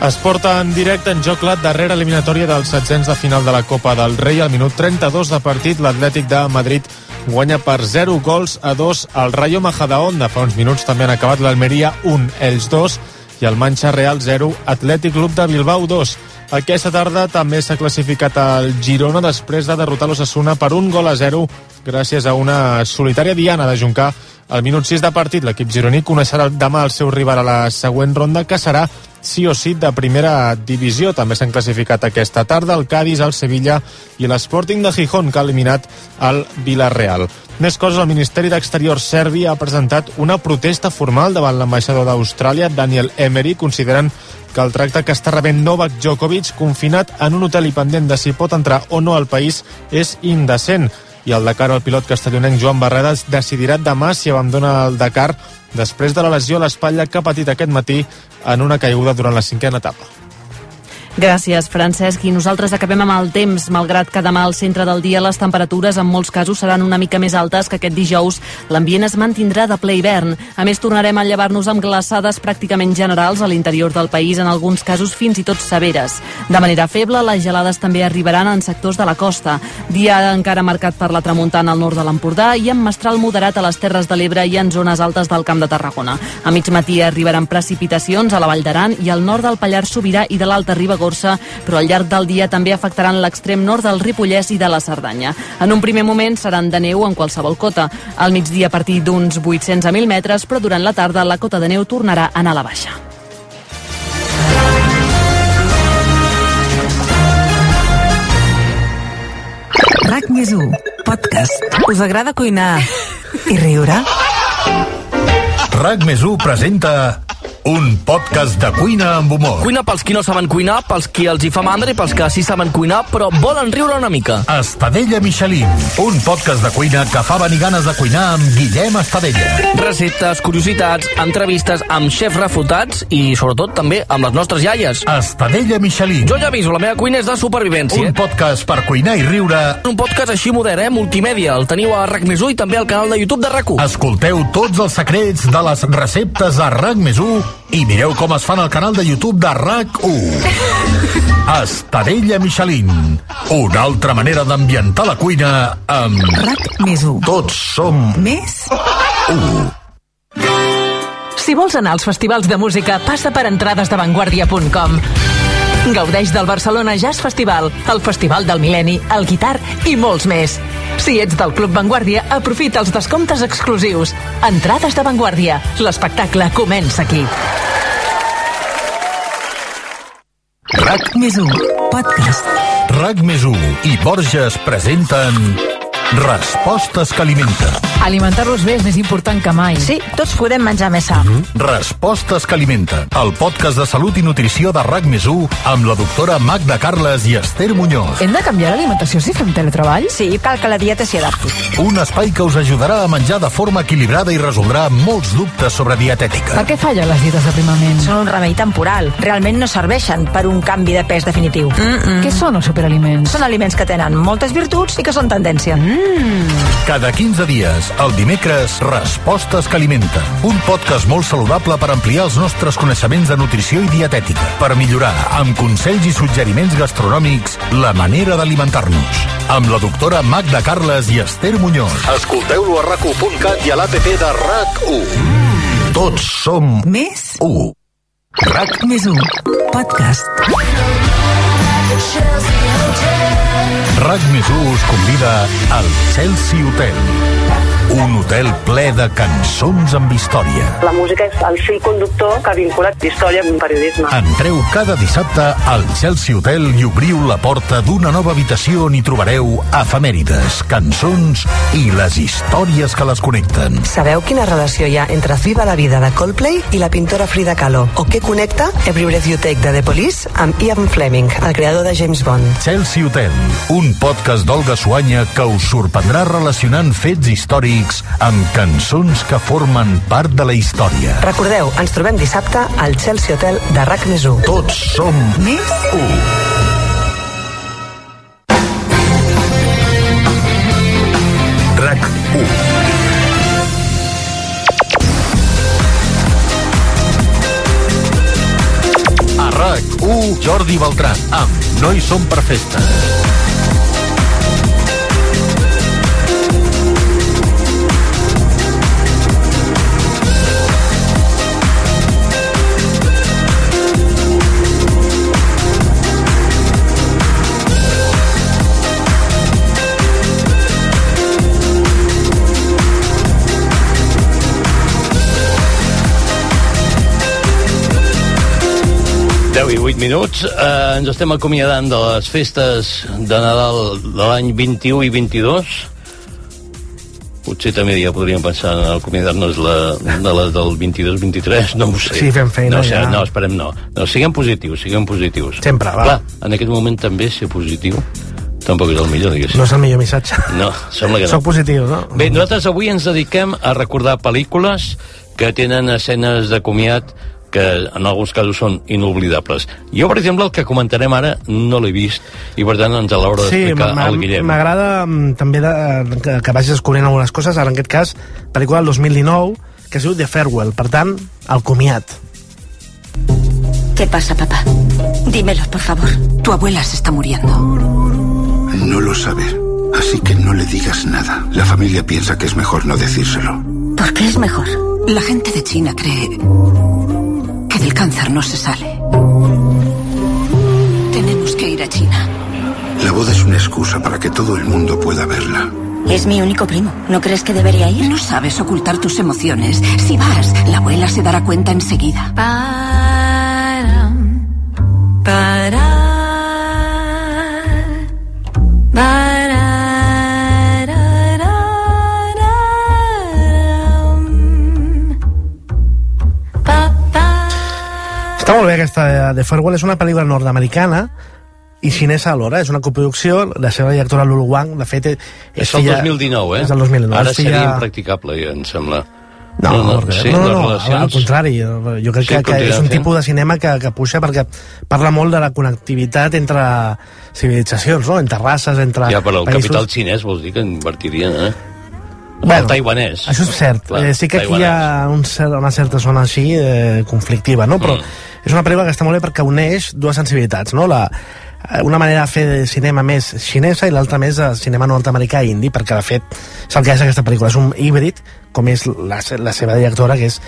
Es porta en directe en joc la darrera eliminatòria dels setzents de final de la Copa del Rei. Al minut 32 de partit, l'Atlètic de Madrid guanya per 0 gols a 2 al Rayo Majadahonda. Fa uns minuts també han acabat l'Almeria 1, ells 2, i el Manxa Real 0, Atlètic Club de Bilbao 2. Aquesta tarda també s'ha classificat el Girona després de derrotar l'Ossassuna per un gol a 0 gràcies a una solitària diana de Juncà al minut 6 de partit. L'equip gironí coneixerà demà el seu rival a la següent ronda, que serà sí o sí de primera divisió. També s'han classificat aquesta tarda el Cádiz, el Sevilla i l'Sporting de Gijón, que ha eliminat el Villarreal. Més coses, el Ministeri d'Exteriors serbi ha presentat una protesta formal davant l'ambaixador d'Austràlia, Daniel Emery, considerant que el tracte que està rebent Novak Djokovic, confinat en un hotel i pendent de si pot entrar o no al país, és indecent. I el Dakar, el pilot castellonenc Joan Barredes, decidirà demà si abandona el Dakar després de la lesió a l'espatlla que ha patit aquest matí en una caiguda durant la cinquena etapa. Gràcies, Francesc. I nosaltres acabem amb el temps, malgrat que demà al centre del dia les temperatures en molts casos seran una mica més altes que aquest dijous. L'ambient es mantindrà de ple hivern. A més, tornarem a llevar-nos amb glaçades pràcticament generals a l'interior del país, en alguns casos fins i tot severes. De manera feble, les gelades també arribaran en sectors de la costa. Dia encara marcat per la tramuntana al nord de l'Empordà i amb mestral moderat a les Terres de l'Ebre i en zones altes del Camp de Tarragona. A mig matí arribaran precipitacions a la Vall d'Aran i al nord del Pallars Sobirà i de l'Alta Ribagorça, però al llarg del dia també afectaran l'extrem nord del Ripollès i de la Cerdanya. En un primer moment seran de neu en qualsevol cota. Al migdia a partir d'uns 800 a 1.000 metres, però durant la tarda la cota de neu tornarà a anar a la baixa. RAC més 1, podcast. Us agrada cuinar i riure? RAC més 1 presenta un podcast de cuina amb humor. Cuina pels qui no saben cuinar, pels qui els hi fa mandra i pels que sí saben cuinar, però volen riure una mica. Estadella Michelin, un podcast de cuina que fa venir ganes de cuinar amb Guillem Estadella. Receptes, curiositats, entrevistes amb xefs refutats i, sobretot, també amb les nostres iaies. Estadella Michelin. Jo ja aviso, la meva cuina és de supervivència. Un podcast per cuinar i riure. Un podcast així modern, eh? Multimèdia. El teniu a RAC i també al canal de YouTube de RAC1. Escolteu tots els secrets de les receptes a RAC i mireu com es fan al canal de YouTube de RAC1. Estadella Michelin. Una altra manera d'ambientar la cuina amb... RAC més 1. Tots som... Més 1. Si vols anar als festivals de música, passa per entradesdevanguardia.com. Gaudeix del Barcelona Jazz Festival, el Festival del Mil·lenni, el Guitar i molts més. Si ets del Club Vanguardia, aprofita els descomptes exclusius. Entrades de Vanguardia. L'espectacle comença aquí. RAC més 1, podcast. RAC més 1 i Borges presenten Respostes que alimenten. Alimentar-los bé és més important que mai. Sí, tots podem menjar més sa. Mm -hmm. Respostes que alimenten. El podcast de salut i nutrició de RAC més amb la doctora Magda Carles i Esther Muñoz. Hem de canviar l'alimentació si fem teletreball? Sí, cal que la dieta s'hi adapti. Un espai que us ajudarà a menjar de forma equilibrada i resoldrà molts dubtes sobre dietètica. Per què fallen les dietes d'aprimament? Són un remei temporal. Realment no serveixen per un canvi de pes definitiu. Mm -mm. Què són els superaliments? Són aliments que tenen moltes virtuts i que són tendència. Mm. Cada 15 dies, el dimecres, Respostes que alimenten. Un podcast molt saludable per ampliar els nostres coneixements de nutrició i dietètica. Per millorar, amb consells i suggeriments gastronòmics, la manera d'alimentar-nos. Amb la doctora Magda Carles i Esther Muñoz. Escolteu-lo a rac1.cat i a l'APP de RAC1. Mm. Tots som més 1. RAC més 1, podcast. RAC més us convida al Chelsea Hotel. Un hotel ple de cançons amb història. La música és el fil conductor que vincula història amb periodisme. Entreu cada dissabte al Chelsea Hotel i obriu la porta d'una nova habitació on hi trobareu efemèrides, cançons i les històries que les connecten. Sabeu quina relació hi ha entre Viva la vida de Coldplay i la pintora Frida Kahlo? O què connecta Every Breath You Take de The Police amb Ian Fleming, el creador de James Bond? Chelsea Hotel, un podcast d'Olga Suanya que us sorprendrà relacionant fets històrics amb cançons que formen part de la història. Recordeu, ens trobem dissabte al Chelsea Hotel de RAC més 1. Tots som més 1. RAC 1. A RAC 1, Jordi Beltran, amb No hi som per festa. I 8 minuts. Eh, ens estem acomiadant de les festes de Nadal de l'any 21 i 22. Potser també ja podríem pensar en acomiadar-nos la, de les del 22-23, no ho sé. Sí, fem feina, no, sé, ja. no, esperem no. no. Siguem positius, siguem positius. Sempre, va. Clar, en aquest moment també ser positiu tampoc és el millor, diguéssim. No és el millor missatge. No, sembla que no. Soc positiu, no? Bé, nosaltres avui ens dediquem a recordar pel·lícules que tenen escenes de comiat que en alguns casos són inoblidables. Jo, per exemple, el que comentarem ara no l'he vist i per tant ens l'haurà Sí, d'explicar m'a- el Guillem. m'agrada mm, també de, que, que vagis descobrint algunes coses, ara en aquest cas, pel·lícula del 2019, que es diu The Farewell, per tant, el comiat. ¿Qué pasa, papá? Dímelo, por favor. Tu abuela se está muriendo. No lo sabe, así que no le digas nada. La familia piensa que es mejor no decírselo. ¿Por qué es mejor? La gente de China cree que del cáncer no se sale. Tenemos que ir a China. La boda es una excusa para que todo el mundo pueda verla. Es mi único primo. ¿No crees que debería ir? No sabes ocultar tus emociones. Si vas, la abuela se dará cuenta enseguida. Està molt bé aquesta de- Farewell, és una pel·lícula nord-americana i xinesa alhora, és una coproducció, la seva directora Lulu Wang, de fet... És el 2019, eh? És el 2019. Ara és filla- seria impracticable, ja, em sembla. No, no, no, sí, no, no, no relacions... al contrari, jo crec Sí, que, que és un tipus de cinema que, que puja perquè parla molt de la connectivitat entre civilitzacions, no? entre races, entre Ja, però el països. capital xinès vols dir que invertirien, eh? Bueno, el taiwanès. Això és cert. Clar, eh, sí que aquí hi ha un una certa zona així eh, conflictiva, no? Però mm. és una pel·lícula que està molt bé perquè uneix dues sensibilitats, no? La, una manera de fer de cinema més xinesa i l'altra més de cinema nord-americà i indi, perquè de fet és el que és aquesta pel·lícula, és un híbrid com és la, la seva directora que és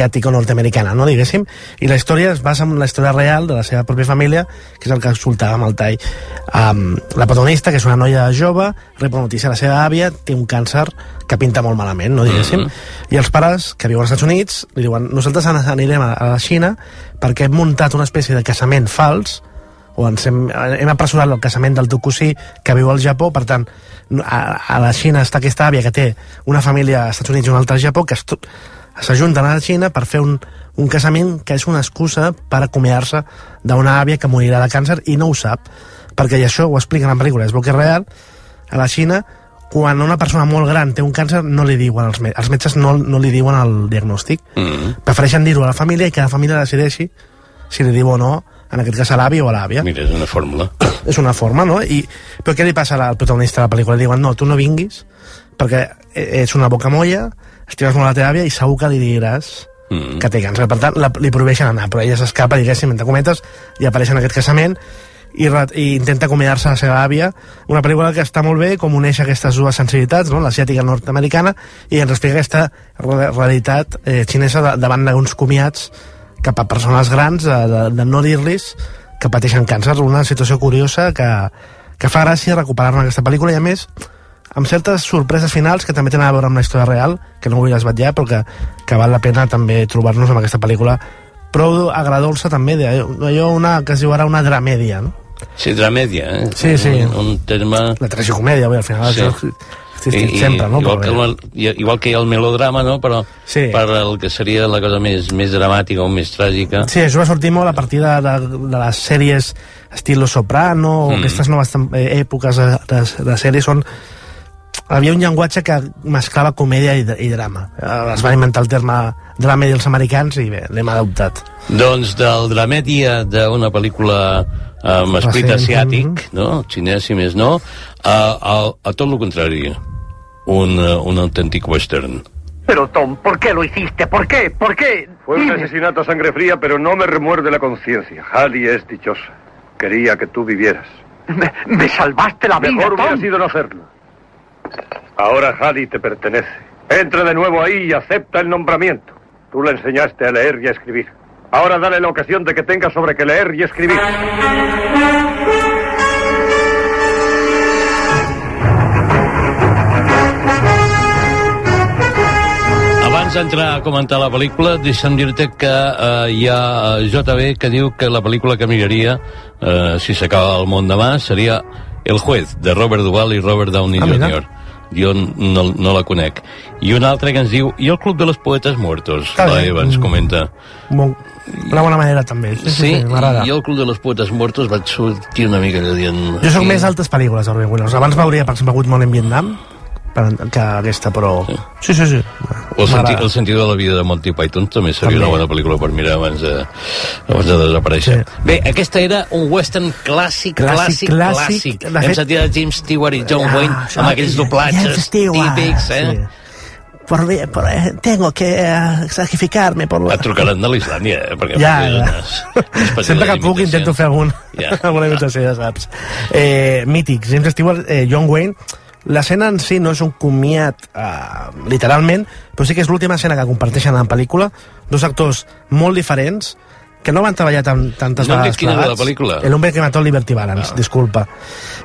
asiàtico-nord-americana, no diguéssim? I la història es basa en la història real de la seva pròpia família, que és el que escoltava amb el tall um, la protagonista, que és una noia jove rep notícia, la seva àvia té un càncer que pinta molt malament, no diguéssim? I els pares, que viuen als Estats Units li diuen, nosaltres an- anirem a a la Xina perquè hem muntat una espècie de casament fals o ens hem, hem apressurat el casament del teu cosí que viu al Japó, per tant a, a la Xina està aquesta àvia que té una família als Estats Units i una altra al Japó que s'ajunten a la Xina per fer un, un casament que és una excusa per acomiadar-se d'una àvia que morirà de càncer i no ho sap perquè i això ho expliquen en la pel·lícula és bo que és real a la Xina quan una persona molt gran té un càncer no li diuen els, met els metges no, no li diuen el diagnòstic Mm. prefereixen dir-ho a la família i que la família decideixi si li diu o no, en aquest cas a l'avi o a l'àvia. Mira, és una fórmula. És una forma, no? I, però què li passa al protagonista de la pel·lícula? Li diuen, no, tu no vinguis, perquè ets una boca molla, estimes molt la teva àvia i segur que li diràs Mm. que té càncer. Per tant, la, li prohibeixen anar, però ella s'escapa, diguéssim, entre cometes, i apareix en aquest casament i, i intenta acomiadar-se a la seva àvia. Una pel·lícula que està molt bé, com uneix aquestes dues sensibilitats, no? l'asiàtica nord-americana, i ens explica aquesta re- realitat eh, xinesa davant d'uns comiats cap a persones grans, de, de, de no dir-los que pateixen càncer. Una situació curiosa que, que fa gràcia recuperar-ne aquesta pel·lícula i, a més, amb certes sorpreses finals que també tenen a veure amb la història real, que no vull desvetllar, però que, que val la pena també trobar-nos amb aquesta pel·lícula prou agradolça també, d'allò una que es diu ara una dramèdia, no? Sí, dramèdia, eh? Sí, sí. Un, un terme... La tragicomèdia, vull, al final Sí. això existeix sempre, no? Igual que, el, igual que hi ha el melodrama, no? Però Sí. per el que seria la cosa més, més dramàtica o més tràgica... Sí, això va sortir molt a partir de, de, de les sèries estil Los Soprano, o Mm. aquestes noves eh, èpoques de, de, de sèries on havia un llenguatge que mesclava comèdia i, i drama. Eh, Es va inventar el terme dramèdia els americans i bé, l'hem adoptat. Doncs del dramèdia d'una pel·lícula amb esperit Recent. asiàtic, no? xinès i més no, a, a, a tot el contrari, un, eh, un autèntic western. Pero Tom, ¿por qué lo hiciste? ¿Por qué? ¿Por qué? Fue un asesinato a sangre fría, pero no me remuerde la conciencia. Halley es dichosa. Quería que tú vivieras. Me, me salvaste la vida, Mejor hubiera Tom. sido no hacerlo. Ahora Halley te pertenece. Entra de nuevo ahí y acepta el nombramiento. Tú le enseñaste a leer y a escribir. Ahora dale la ocasión de que tenga sobre qué leer y escribir. Abans d'entrar a comentar la pel·lícula, deixa'm dir-te que eh, hi ha eh, JB que diu que la pel·lícula que miraria, eh, si s'acaba el món demà, seria El juez, de Robert Duvall i Robert Downey Ah, mira. Jo no, no la conec. I un altre que ens diu, i el Club de los Poetes Muertos? Ah, la. Eva ens Mm. comenta. Bon, una bona manera també. Sí, sí, sí, sí m'agrada. i el Club de los Poetes Muertos vaig sortir una mica allò dient... Jo sóc més altres pel·lícules Williams. Abans per exemple, Good Morning Vietnam, que aquesta, però... Sí, sí, sí. O el, senti el sentit de la vida de Monty Python també seria També. una bona pel·lícula per mirar abans de, abans de desaparèixer. Sí. Bé, aquesta era un western clàssic, Clàssic, clàssic, clàssic. clàssic. De Hem fet- sentit a James Stewart i John Ah, Wayne amb aquells James doblatges típics, eh? sí. Por, por, eh, tengo que eh, sacrificarme por... Et trucaran de l'Islàndia, eh? Perquè Ja, ja. unes, Sempre que puc intento fer algun, Ja. alguna imitació, ja saps. Eh, mític, James Stewart, eh, John Wayne, l'escena en si no és un comiat eh, literalment, però sí que és l'última escena que comparteixen en pel·lícula, dos actors molt diferents, que no van treballar tan, tantes No vegades quina la pel·lícula. El hombre que mató Liberty Balance, ah. disculpa.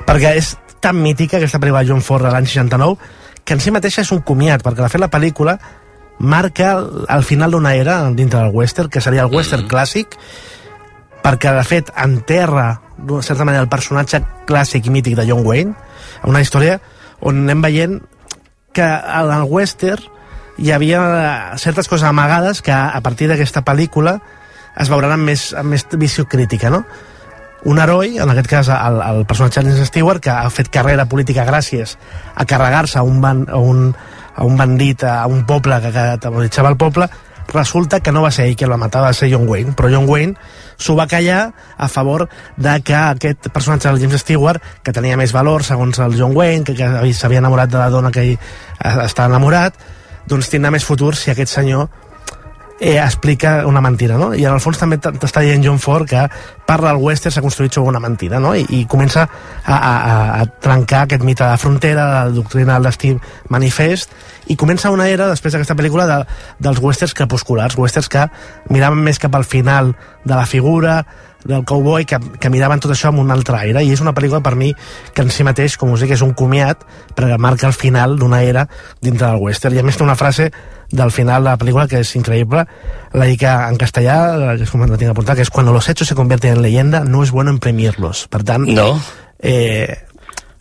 Perquè és tan mítica aquesta pel·lícula de John Ford de l'any 69 que en si mateixa és un comiat, perquè de fet la pel·lícula marca el, final d'una era dintre del western, que seria el western mm. clàssic, perquè de fet enterra d'una certa manera el personatge clàssic i mític de John Wayne, una història on anem veient que en el western hi havia certes coses amagades que a partir d'aquesta pel·lícula es veuran amb més, amb més visió crítica, no? Un heroi, en aquest cas el, el personatge de James Stewart, que ha fet carrera política gràcies a carregar-se a un, a un, a un bandit, a un poble que, que aterroritzava el poble, resulta que no va ser ell qui el va matar, va ser John Wayne, però John Wayne s'ho va callar a favor de que aquest personatge del James Stewart, que tenia més valor segons el John Wayne, que, que s'havia enamorat de la dona que ell eh, està enamorat, doncs tindrà més futur si aquest senyor eh, explica una mentida, no? I en el fons també t'està dient John Ford que parla del western s'ha construït sobre una mentida, no? I, i comença a, a, a- a trencar aquest mite de la frontera, de la doctrina del destí manifest, i comença una era, després d'aquesta pel·lícula, de, dels westerns crepusculars, westerns que miraven més cap al final de la figura, del cowboy, que, que miraven tot això amb un altre aire, i és una pel·lícula per mi que en si mateix, com us dic, és un comiat, perquè marca el final d'una era dintre del western, i a més té una frase del final de la pel·lícula que és increïble, la dic en castellà, que és com la tinc apuntat, que és cuando los hechos se convierten en leyenda, no es bueno imprimirlos. Per tant, No. eh,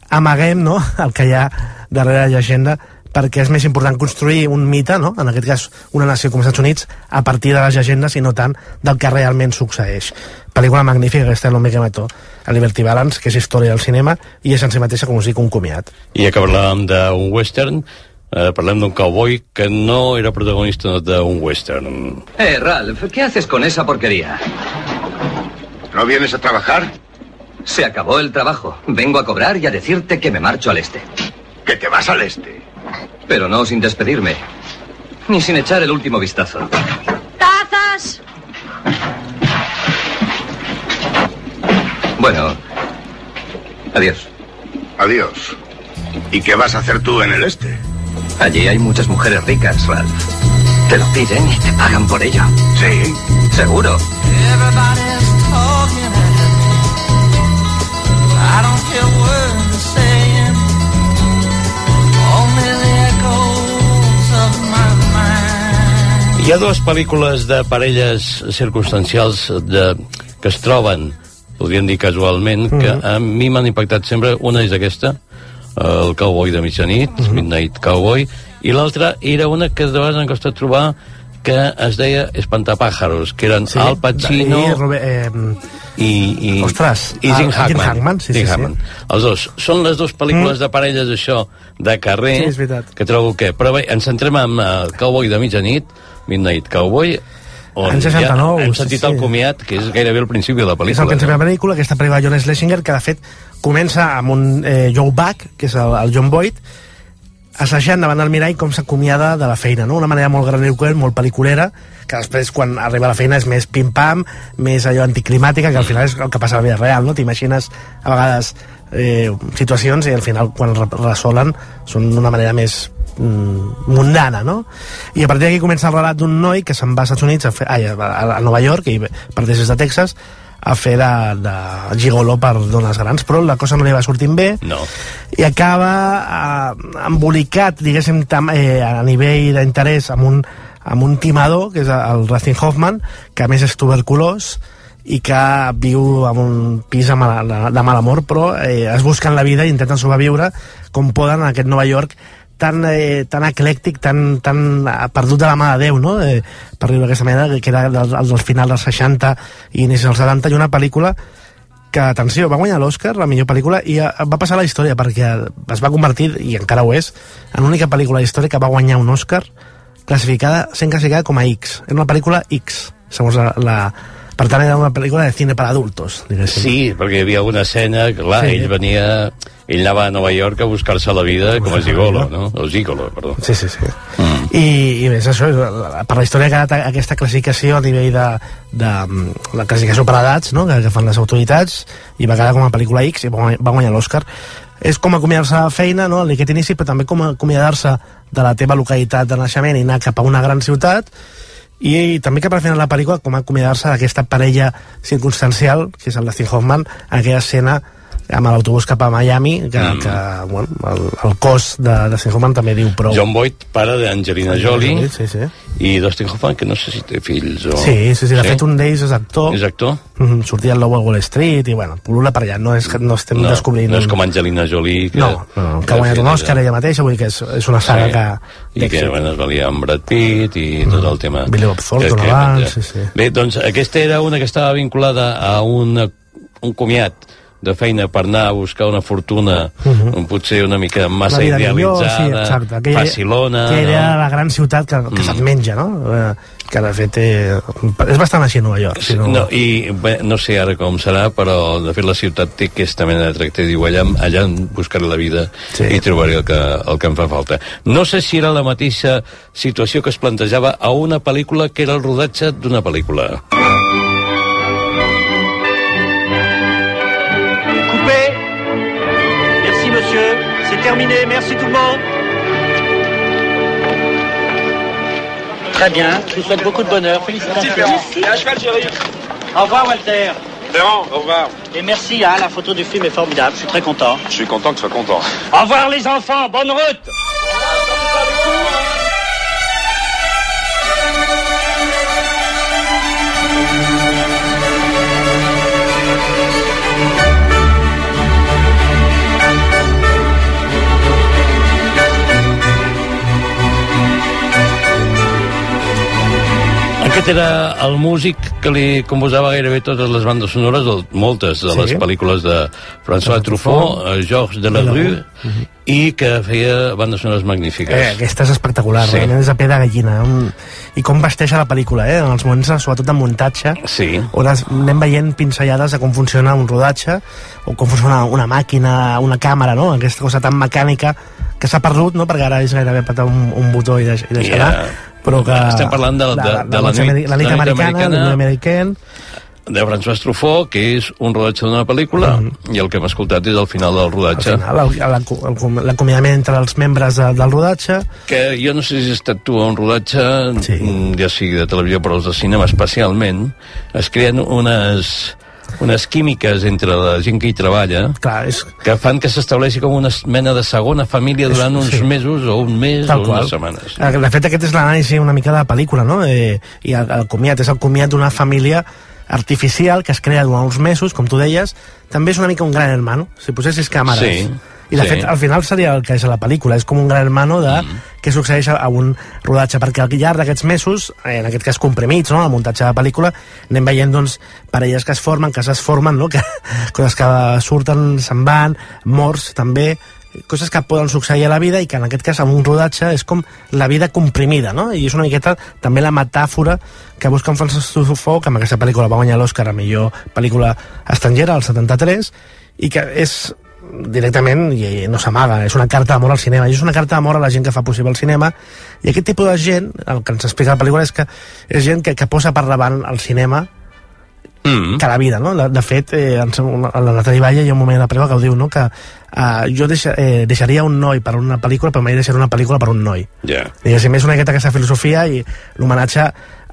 amaguem no, el que hi ha darrere la llegenda perquè és més important construir un mite, no? en aquest cas una nació com els Estats Units, a partir de les llegendes i no tant del que realment succeeix. Pel·lícula magnífica, aquesta l'home que mató, a Liberty Balance, que és història del cinema, i és en si mateixa, com us dic, un comiat. I que parlàvem d'un western, eh, parlem d'un cowboy que no era protagonista d'un western. Eh, Ralph, ¿qué haces con esa porquería? ¿No vienes a trabajar? Se acabó el trabajo. Vengo a cobrar y a decirte que me marcho al este. Que te vas al este. Pero no sin despedirme. Ni sin echar el último vistazo. ¡Tazas! Bueno. Adiós. Adiós. ¿Y qué vas a hacer tú en el este? Allí hay muchas mujeres ricas, Ralph. Te lo piden y te pagan por ello. Sí. Seguro. Hi ha dues pel·lícules de parelles circumstancials de, que es troben, podríem dir casualment, que Mhm. a mi m'han impactat sempre. Una és aquesta, el Cowboy de mitjanit, Mhm. Midnight Cowboy, i l'altra era una que de vegades em costa trobar que es deia Espantapàjaros, que eren sí, Al Pacino I, Robert, eh, i, i, Ostres, i Jim el- Hackman. Jim Hackman, sí, sí, Jim sí. Hackman. Els dos. Són les dues pel·lícules Mm. de parelles, això, de carrer, Sí, que trobo que... Però bé, ens centrem en el Cowboy de mitjanit, Midnight Cowboy, on En 69, ja hem sentit sí. el comiat, que és gairebé el principi de la és el pel·lícula. principi de la pel·lícula, aquesta pel·lícula de John Schlesinger, que de fet comença amb un eh, Joe Buck, que és el, el John Boyd, assajant davant del mirall com s'acomiada de la feina, no? una manera molt grandiloquent, molt pel·liculera, que després quan arriba a la feina és més pim-pam, més allò anticlimàtica, que al final és el que passa a la vida real, no? T'imagines a vegades eh, situacions i al final quan re- resolen són d'una manera més mm, mundana, no? I a partir d'aquí comença el relat d'un noi que se'n va als Estats Units, a, fer, ai, a, a Nova York, i parteix des de Texas, a fer de, de gigolo per dones grans, però la cosa no li va sortint bé No. i acaba eh, embolicat, diguéssim, tam, eh, a nivell d'interès amb un, amb un timador, que és el Racing Hoffman, que a més és tuberculós, i que viu en un pis de mal, de, de mal amor, però eh, es busquen la vida i intenten sobreviure com poden en aquest Nova York tan, eh, tan eclèctic, tan, tan eh, perdut de la mà de Déu, no? Eh, per dir-ho d'aquesta manera, que era del, del final dels 60 i inicis dels 70, i una pel·lícula que, atenció, va guanyar l'Oscar, la millor pel·lícula, i eh, va passar a la història, perquè es va convertir, i encara ho és, en l'única pel·lícula història que va guanyar un Oscar classificada, sent classificada com a X. Era una pel·lícula X, segons la, la, per tant era una pel·lícula de cine per adultos, diguéssim. Sí, perquè hi havia una escena, clar, Sí. ell venia... Ell anava a Nova York a buscar-se la vida com a gigolo, no? O gigolo, perdó. Sí, sí, sí. Mm. I, i més, això, per la història ha quedat aquesta classificació a nivell de, de la classificació per edats, no?, que, que fan les autoritats, i va quedar com a pel·lícula X i va guanyar, va guanyar l'Oscar. És com acomiadar-se de feina, no?, aquest inici, però també com acomiadar-se de la teva localitat de naixement i anar cap a una gran ciutat, i, també cap al final de la pel·lícula com acomiadar-se d'aquesta parella circumstancial que és el Dustin Hoffman en aquella escena amb l'autobús cap a Miami que, mm. que bueno, el, el cos de, de Dustin Hoffman també diu prou John Boyd, pare d'Angelina Jolie, sí, sí. i Dustin Hoffman, que no sé si té fills o... Sí, sí, sí, de fet un d'ells és actor. És actor? Mm -hmm, sortia al Lobo al Wall Street i bueno, pul·lula per allà, no, és, no estem no, descobrint... No és com Angelina Jolie, que, No, no, no, que ha guanyat un Òscar ella mateixa, vull dir que és, és una saga Sí. que... i que bueno, es valia amb Brad Pitt i tot el tema Billy Bob Thornton abans, sí, sí. bé, doncs aquesta era una que estava vinculada a una, un comiat de feina per anar a buscar una fortuna Mhm. potser una mica massa vida millor, idealitzada sí, exacte. Aquella- facilona que era no? la gran ciutat que, que Mm. se't menja, no? Eh, Que de fet eh, és bastant així Nova York. Si no... No, i bé, no sé ara com serà, però de fet la ciutat té aquesta mena de tracte. Diu, allà, allà buscaré la vida sí. i trobaré el que, el que em fa falta. No sé si era la mateixa situació que es plantejava a una pel·lícula que era el rodatge d'una pel·lícula. Coupé. Terminé. Merci tout le monde. Très bien. Je vous souhaite beaucoup de bonheur. Félicitations. Et à cheval, chérie. Au revoir, Walter. Ferrand, au revoir. Et merci, hein, la photo du film est formidable. Je suis très content. Je suis content que tu sois content. Au revoir, les enfants. Bonne route. Aquest era el músic que li composava gairebé totes les bandes sonores, moltes de Sí. les pel·lícules de François Truffaut, eh, Georges Delarue, i que feia bandes sonores magnífiques. Eh, aquesta és espectacular, Sí. sí. és a peu de gallina. Un... I com vesteix a la pel·lícula, eh? en els moments, sobretot de muntatge, sí. on es, anem veient pinzellades de com funciona un rodatge, o com funciona una màquina, una càmera, no? aquesta cosa tan mecànica que s'ha perdut, no? perquè ara és gairebé apretar un, un botó i, deix, i deixar yeah. Però que... Estem parlant de- de- de la la, la nit la nit americana, la de François Truffaut, que és un rodatge d'una pel·lícula, i el que hem escoltat és el final del rodatge. al final, l'acomiadament entre els membres de, del rodatge, que jo no sé si has estat tu a un rodatge, sí. ja sigui de televisió però els de cinema especialment, es creen unes unes químiques entre la gent que hi treballa Clar, és... que fan que s'estableixi com una mena de segona família durant És- uns sí. mesos o un mes Tal o qual. unes setmanes. Eh, De fet, aquest és l'anàlisi una mica de la pel·lícula, no? Eh, I el, el comiat és el comiat d'una família artificial que es crea durant uns mesos, com tu deies, també és una mica un gran hermano, si posessis càmeres. Sí, I de sí. fet, al final seria el que és a la pel·lícula, és com un gran hermano de mm. què succeeix a, un rodatge, perquè al llarg d'aquests mesos, eh, en aquest cas comprimits, no?, el muntatge de la pel·lícula, anem veient, doncs, parelles que es formen, que es formen, no?, que, coses que surten, se'n van, morts, també, coses que poden succeir a la vida i que en aquest cas amb un rodatge és com la vida comprimida, no? I és una miqueta també la metàfora que busca en Francis Truffaut, que amb aquesta pel·lícula va guanyar l'Oscar a millor pel·lícula estrangera, al 73, i que és directament, i no s'amaga, és una carta d'amor al cinema, i és una carta d'amor a la gent que fa possible el cinema, i aquest tipus de gent, el que ens explica la pel·lícula és que és gent que, que posa per davant el cinema mm. que la vida, no? De, de fet, eh, la Nathalie Valle hi ha un moment a la pel·lícula que ho diu, no? Que eh, jo deixa, eh, deixaria un noi per una pel·lícula, però mai deixaria una pel·lícula per un noi. Ja. Diguéssim, és una miqueta aquesta filosofia i l'homenatge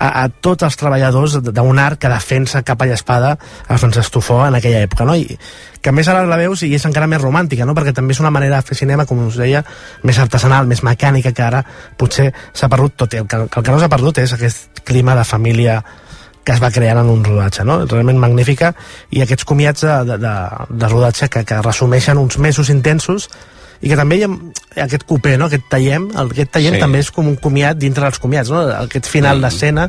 a, a tots els treballadors d'un art que defensa capa i espada a Francesc Tufó en aquella època, no? I que a més ara la veus i és encara més romàntica, no? Perquè també és una manera de fer cinema, com us deia, més artesanal, més mecànica, que ara potser s'ha perdut tot. El que, el que no s'ha perdut és aquest clima de família que es va creant en un rodatge, no? Realment magnífica, i aquests comiats de, de, de, de rodatge que, que resumeixen uns mesos intensos i que també hi ha aquest copé, no? aquest tallem, el, aquest tallem Sí. sí. també és com un comiat dintre dels comiats, no? aquest final mm. d'escena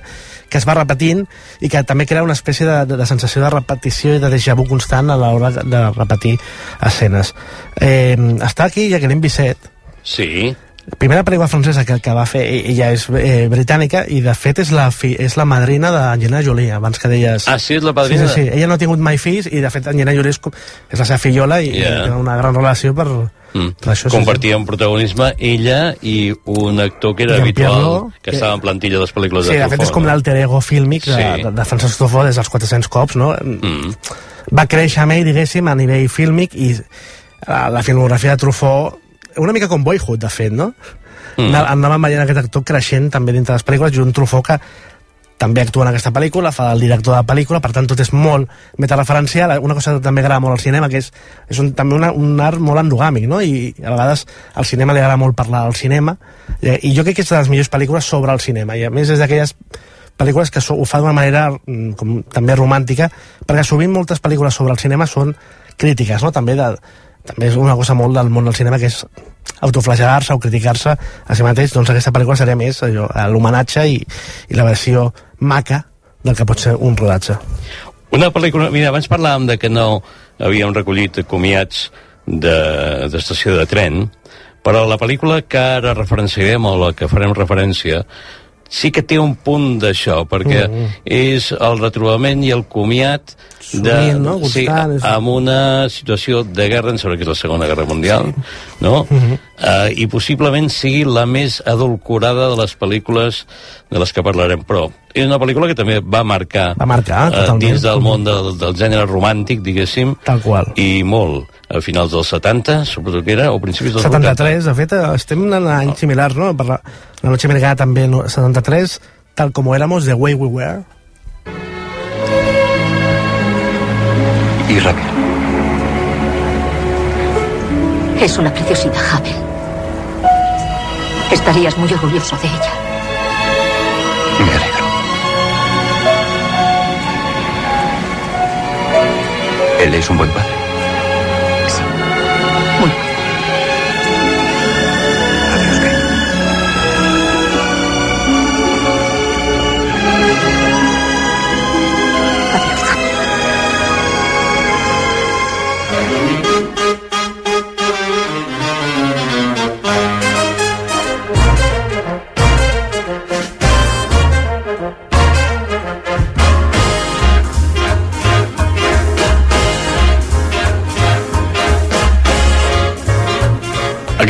que es va repetint i que també crea una espècie de, de, de sensació de repetició i de déjà vu constant a l'hora de repetir escenes. Eh, està aquí Jacqueline Bisset, Sí, primera pel·lícula francesa que, que va fer ella és eh, britànica i de fet és la, fi, és la madrina d'Angelina Jolie abans que deies Ah, sí, és la padrina? sí, sí, sí. ella no ha tingut mai fills i de fet Angelina Jolie és, és la seva fillola i, Yeah. i té una gran relació per, Mm. per això sí, Compartia un protagonisme ella i un actor que era habitual, Pierrot, que, que- estava en plantilla de les pel·lícules Sí, de de fet és com no? l'alter ego fílmic de, Sí. de, de Francesc Truffaut des dels 400 cops, no? Mm. Va créixer amb ell, diguéssim, a nivell fílmic i la, la filmografia de Truffaut, una mica com Boyhood, de fet, no? Mm. Anàvem veient aquest actor creixent també dintre les pel·lícules i un Truffaut que també actua en aquesta pel·lícula, fa el director de la pel·lícula, per tant tot és molt metareferencial, una cosa que també agrada molt al cinema, que és, és un, també una, un art molt endogàmic, no? I a vegades al cinema li agrada molt parlar del cinema, i, i jo crec que és de les millors pel·lícules sobre el cinema, i a més és d'aquelles pel·lícules que ho fa d'una manera mm, com, també romàntica, perquè sovint moltes pel·lícules sobre el cinema són crítiques, no? També, de, també és una cosa molt del món del cinema que és autoflagelar-se o criticar-se a si mateix, doncs aquesta pel·lícula seria més l'homenatge i, i la versió maca del que pot ser un rodatge. Una pel·lícula... Mira, abans parlàvem de que no havíem recollit comiats de- d'estació de, de tren, però la pel·lícula que ara referenciarem o la que farem referència sí que té un punt d'això, perquè Mm. és el retrobament i el comiat de, no? sí, és- amb una situació de guerra, em sembla que és la Segona Guerra Mundial, no? Mhm. Eh, i possiblement sigui la més adulcorada de les pel·lícules de les que parlarem, però és una pel·lícula que també va marcar, Va marcar, eh, totalment. dins del món del, del gènere romàntic, diguéssim, Tal qual. i molt, a finals dels 70, suposo que era, o principis dels 73, de fet, eh, estem en anys similars, no? Per la, la Noche Americana també, no? 73, tal como éramos, The Way We Were. ¿Y Raquel? Es una preciosidad, Havel. Estarías muy orgulloso de ella. Me alegro. ¿Él es un buen padre?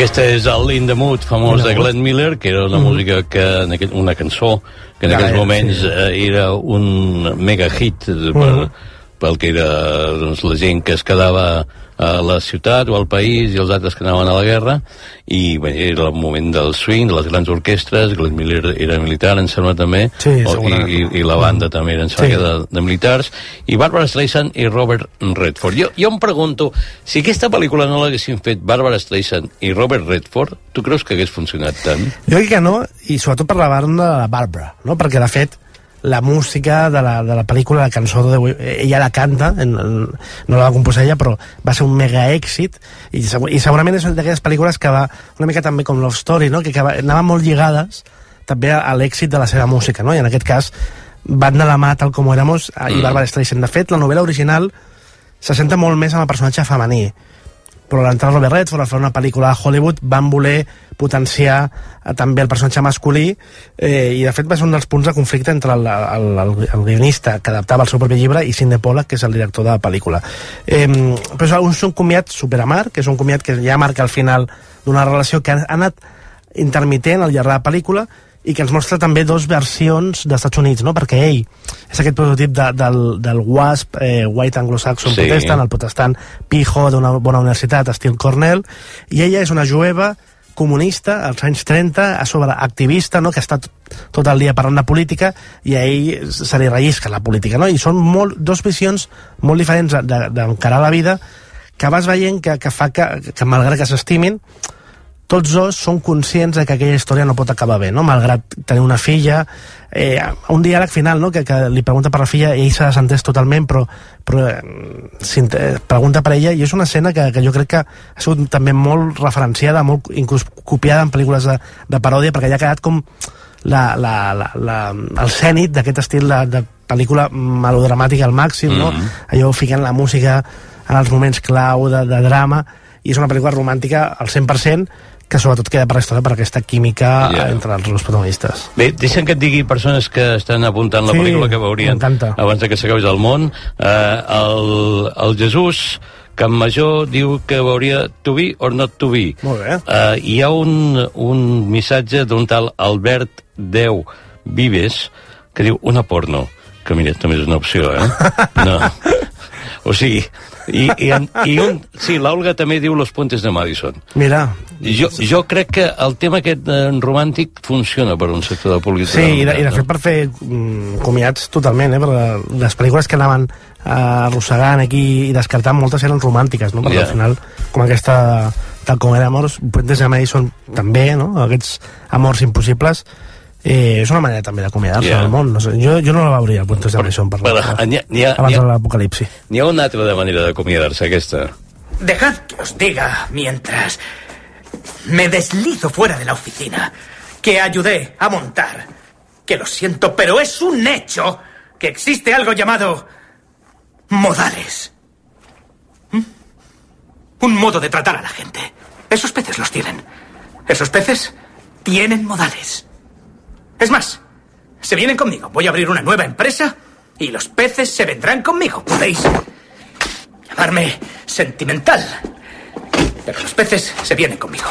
Aquesta és el In the Mood famós de Glenn Miller, que era una Mhm. música que, en aquell, una cançó que en Ja, aquells moments sí. eh, era un mega hit per, Mhm. pel que era doncs, la gent que es quedava a la ciutat o al país i els altres que anaven a la guerra i bé, era el moment del swing, de les grans orquestres Glenn Miller era militar, em sembla també Sí, o, i, i, i la banda també era em sembla Sí. de, de militars i Barbara Streisand i Robert Redford jo, jo em pregunto, si aquesta pel·lícula no l'haguessin fet Barbara Streisand i Robert Redford, tu creus que hagués funcionat tant? Jo crec que no, i sobretot per la banda de la Barbara, no? perquè de fet la música de la, de la pel·lícula, la cançó de Way- ella la canta, en, en, no la va composar ella, però va ser un mega èxit, i, i segurament és d'aquelles pel·lícules que va una mica també com Love Story, no? que, que va, anaven molt lligades també a, a l'èxit de la seva música, no? i en aquest cas van de la mà tal com éramos i Mm. Barbara Streisand. De fet, la novel·la original se centra molt més en el personatge femení però l'entrada Robert Redford a fer una pel·lícula a Hollywood van voler potenciar eh, també el personatge masculí eh, i de fet va ser un dels punts de conflicte entre el, el, el, el guionista que adaptava el seu propi llibre i Sidney Pollack que és el director de la pel·lícula. Eh, però és un, un comiat superamar que és un comiat que ja marca el final d'una relació que ha anat intermitent al llarg de la pel·lícula i que ens mostra també dos versions dels Estats Units, no? perquè ell és aquest prototip de, del, del WASP, eh, White Anglo-Saxon Sí. Protestant, el protestant pijo d'una bona universitat, estil Cornell, i ella és una jueva comunista als anys 30, a sobre activista, no? que està tot, tot el dia parlant de política i a ell se li rellisca la política. No? I són molt, dos visions molt diferents de- de- d'encarar la vida que vas veient que, que fa que, que malgrat que s'estimin, tots dos són conscients de que aquella història no pot acabar bé, no? malgrat tenir una filla eh, un diàleg final no? que, que li pregunta per la filla i ell s'ha desentès totalment però, però eh, eh, pregunta per ella i és una escena que, que jo crec que ha sigut també molt referenciada molt inclús copiada en pel·lícules de, de paròdia perquè ja ha quedat com la, la, la, la, el cènit d'aquest estil de, de pel·lícula melodramàtica al màxim, no? Mhm. allò ficant la música en els moments clau de, de drama i és una pel·lícula romàntica al 100% que sobretot queda per la història per aquesta química yeah. entre els dos protagonistes. Bé, deixa'm que et digui persones que estan apuntant la Sí, pel·lícula que veurien abans de que s'acabés el món. Eh, el, el Jesús Can Major diu que veuria To Be or Not To Be. Molt bé. Uh, hi ha un, un missatge d'un tal Albert Deu Vives que diu una porno, que mira, també és una opció, eh? No. O sigui, i, i, en, i un, sí, l'Olga també diu Los Puentes de Madison. Mira, Jo, jo crec que el tema aquest eh, romàntic funciona per un sector de política. Sí, i de, i de fet per fer mm, comiats totalment, eh? Perquè les pel·lícules que anaven eh, arrossegant aquí i descartant moltes eren romàntiques, no? Perquè Ja. al final, com aquesta tal com era Amors, Puentes de Madison també, no? Aquests amors impossibles eh, és una manera també d'acomiadar-se Ja. del món. No sé, jo, jo no la veuria, Puentes de Madison, per Però, n'hi ha, ha, abans de l'apocalipsi. n'hi ha una altra de manera d'acomiadar-se, aquesta. Dejad que os diga mientras me deslizo fuera de la oficina que ayudé a montar. Que lo siento, pero es un hecho que existe algo llamado modales. ¿Mm? Un modo de tratar a la gente. Esos peces los tienen. Esos peces tienen modales. Es más, se vienen conmigo. Voy a abrir una nueva empresa y los peces se vendrán conmigo. Podéis llamarme sentimental. Pero los peces se vienen conmigo.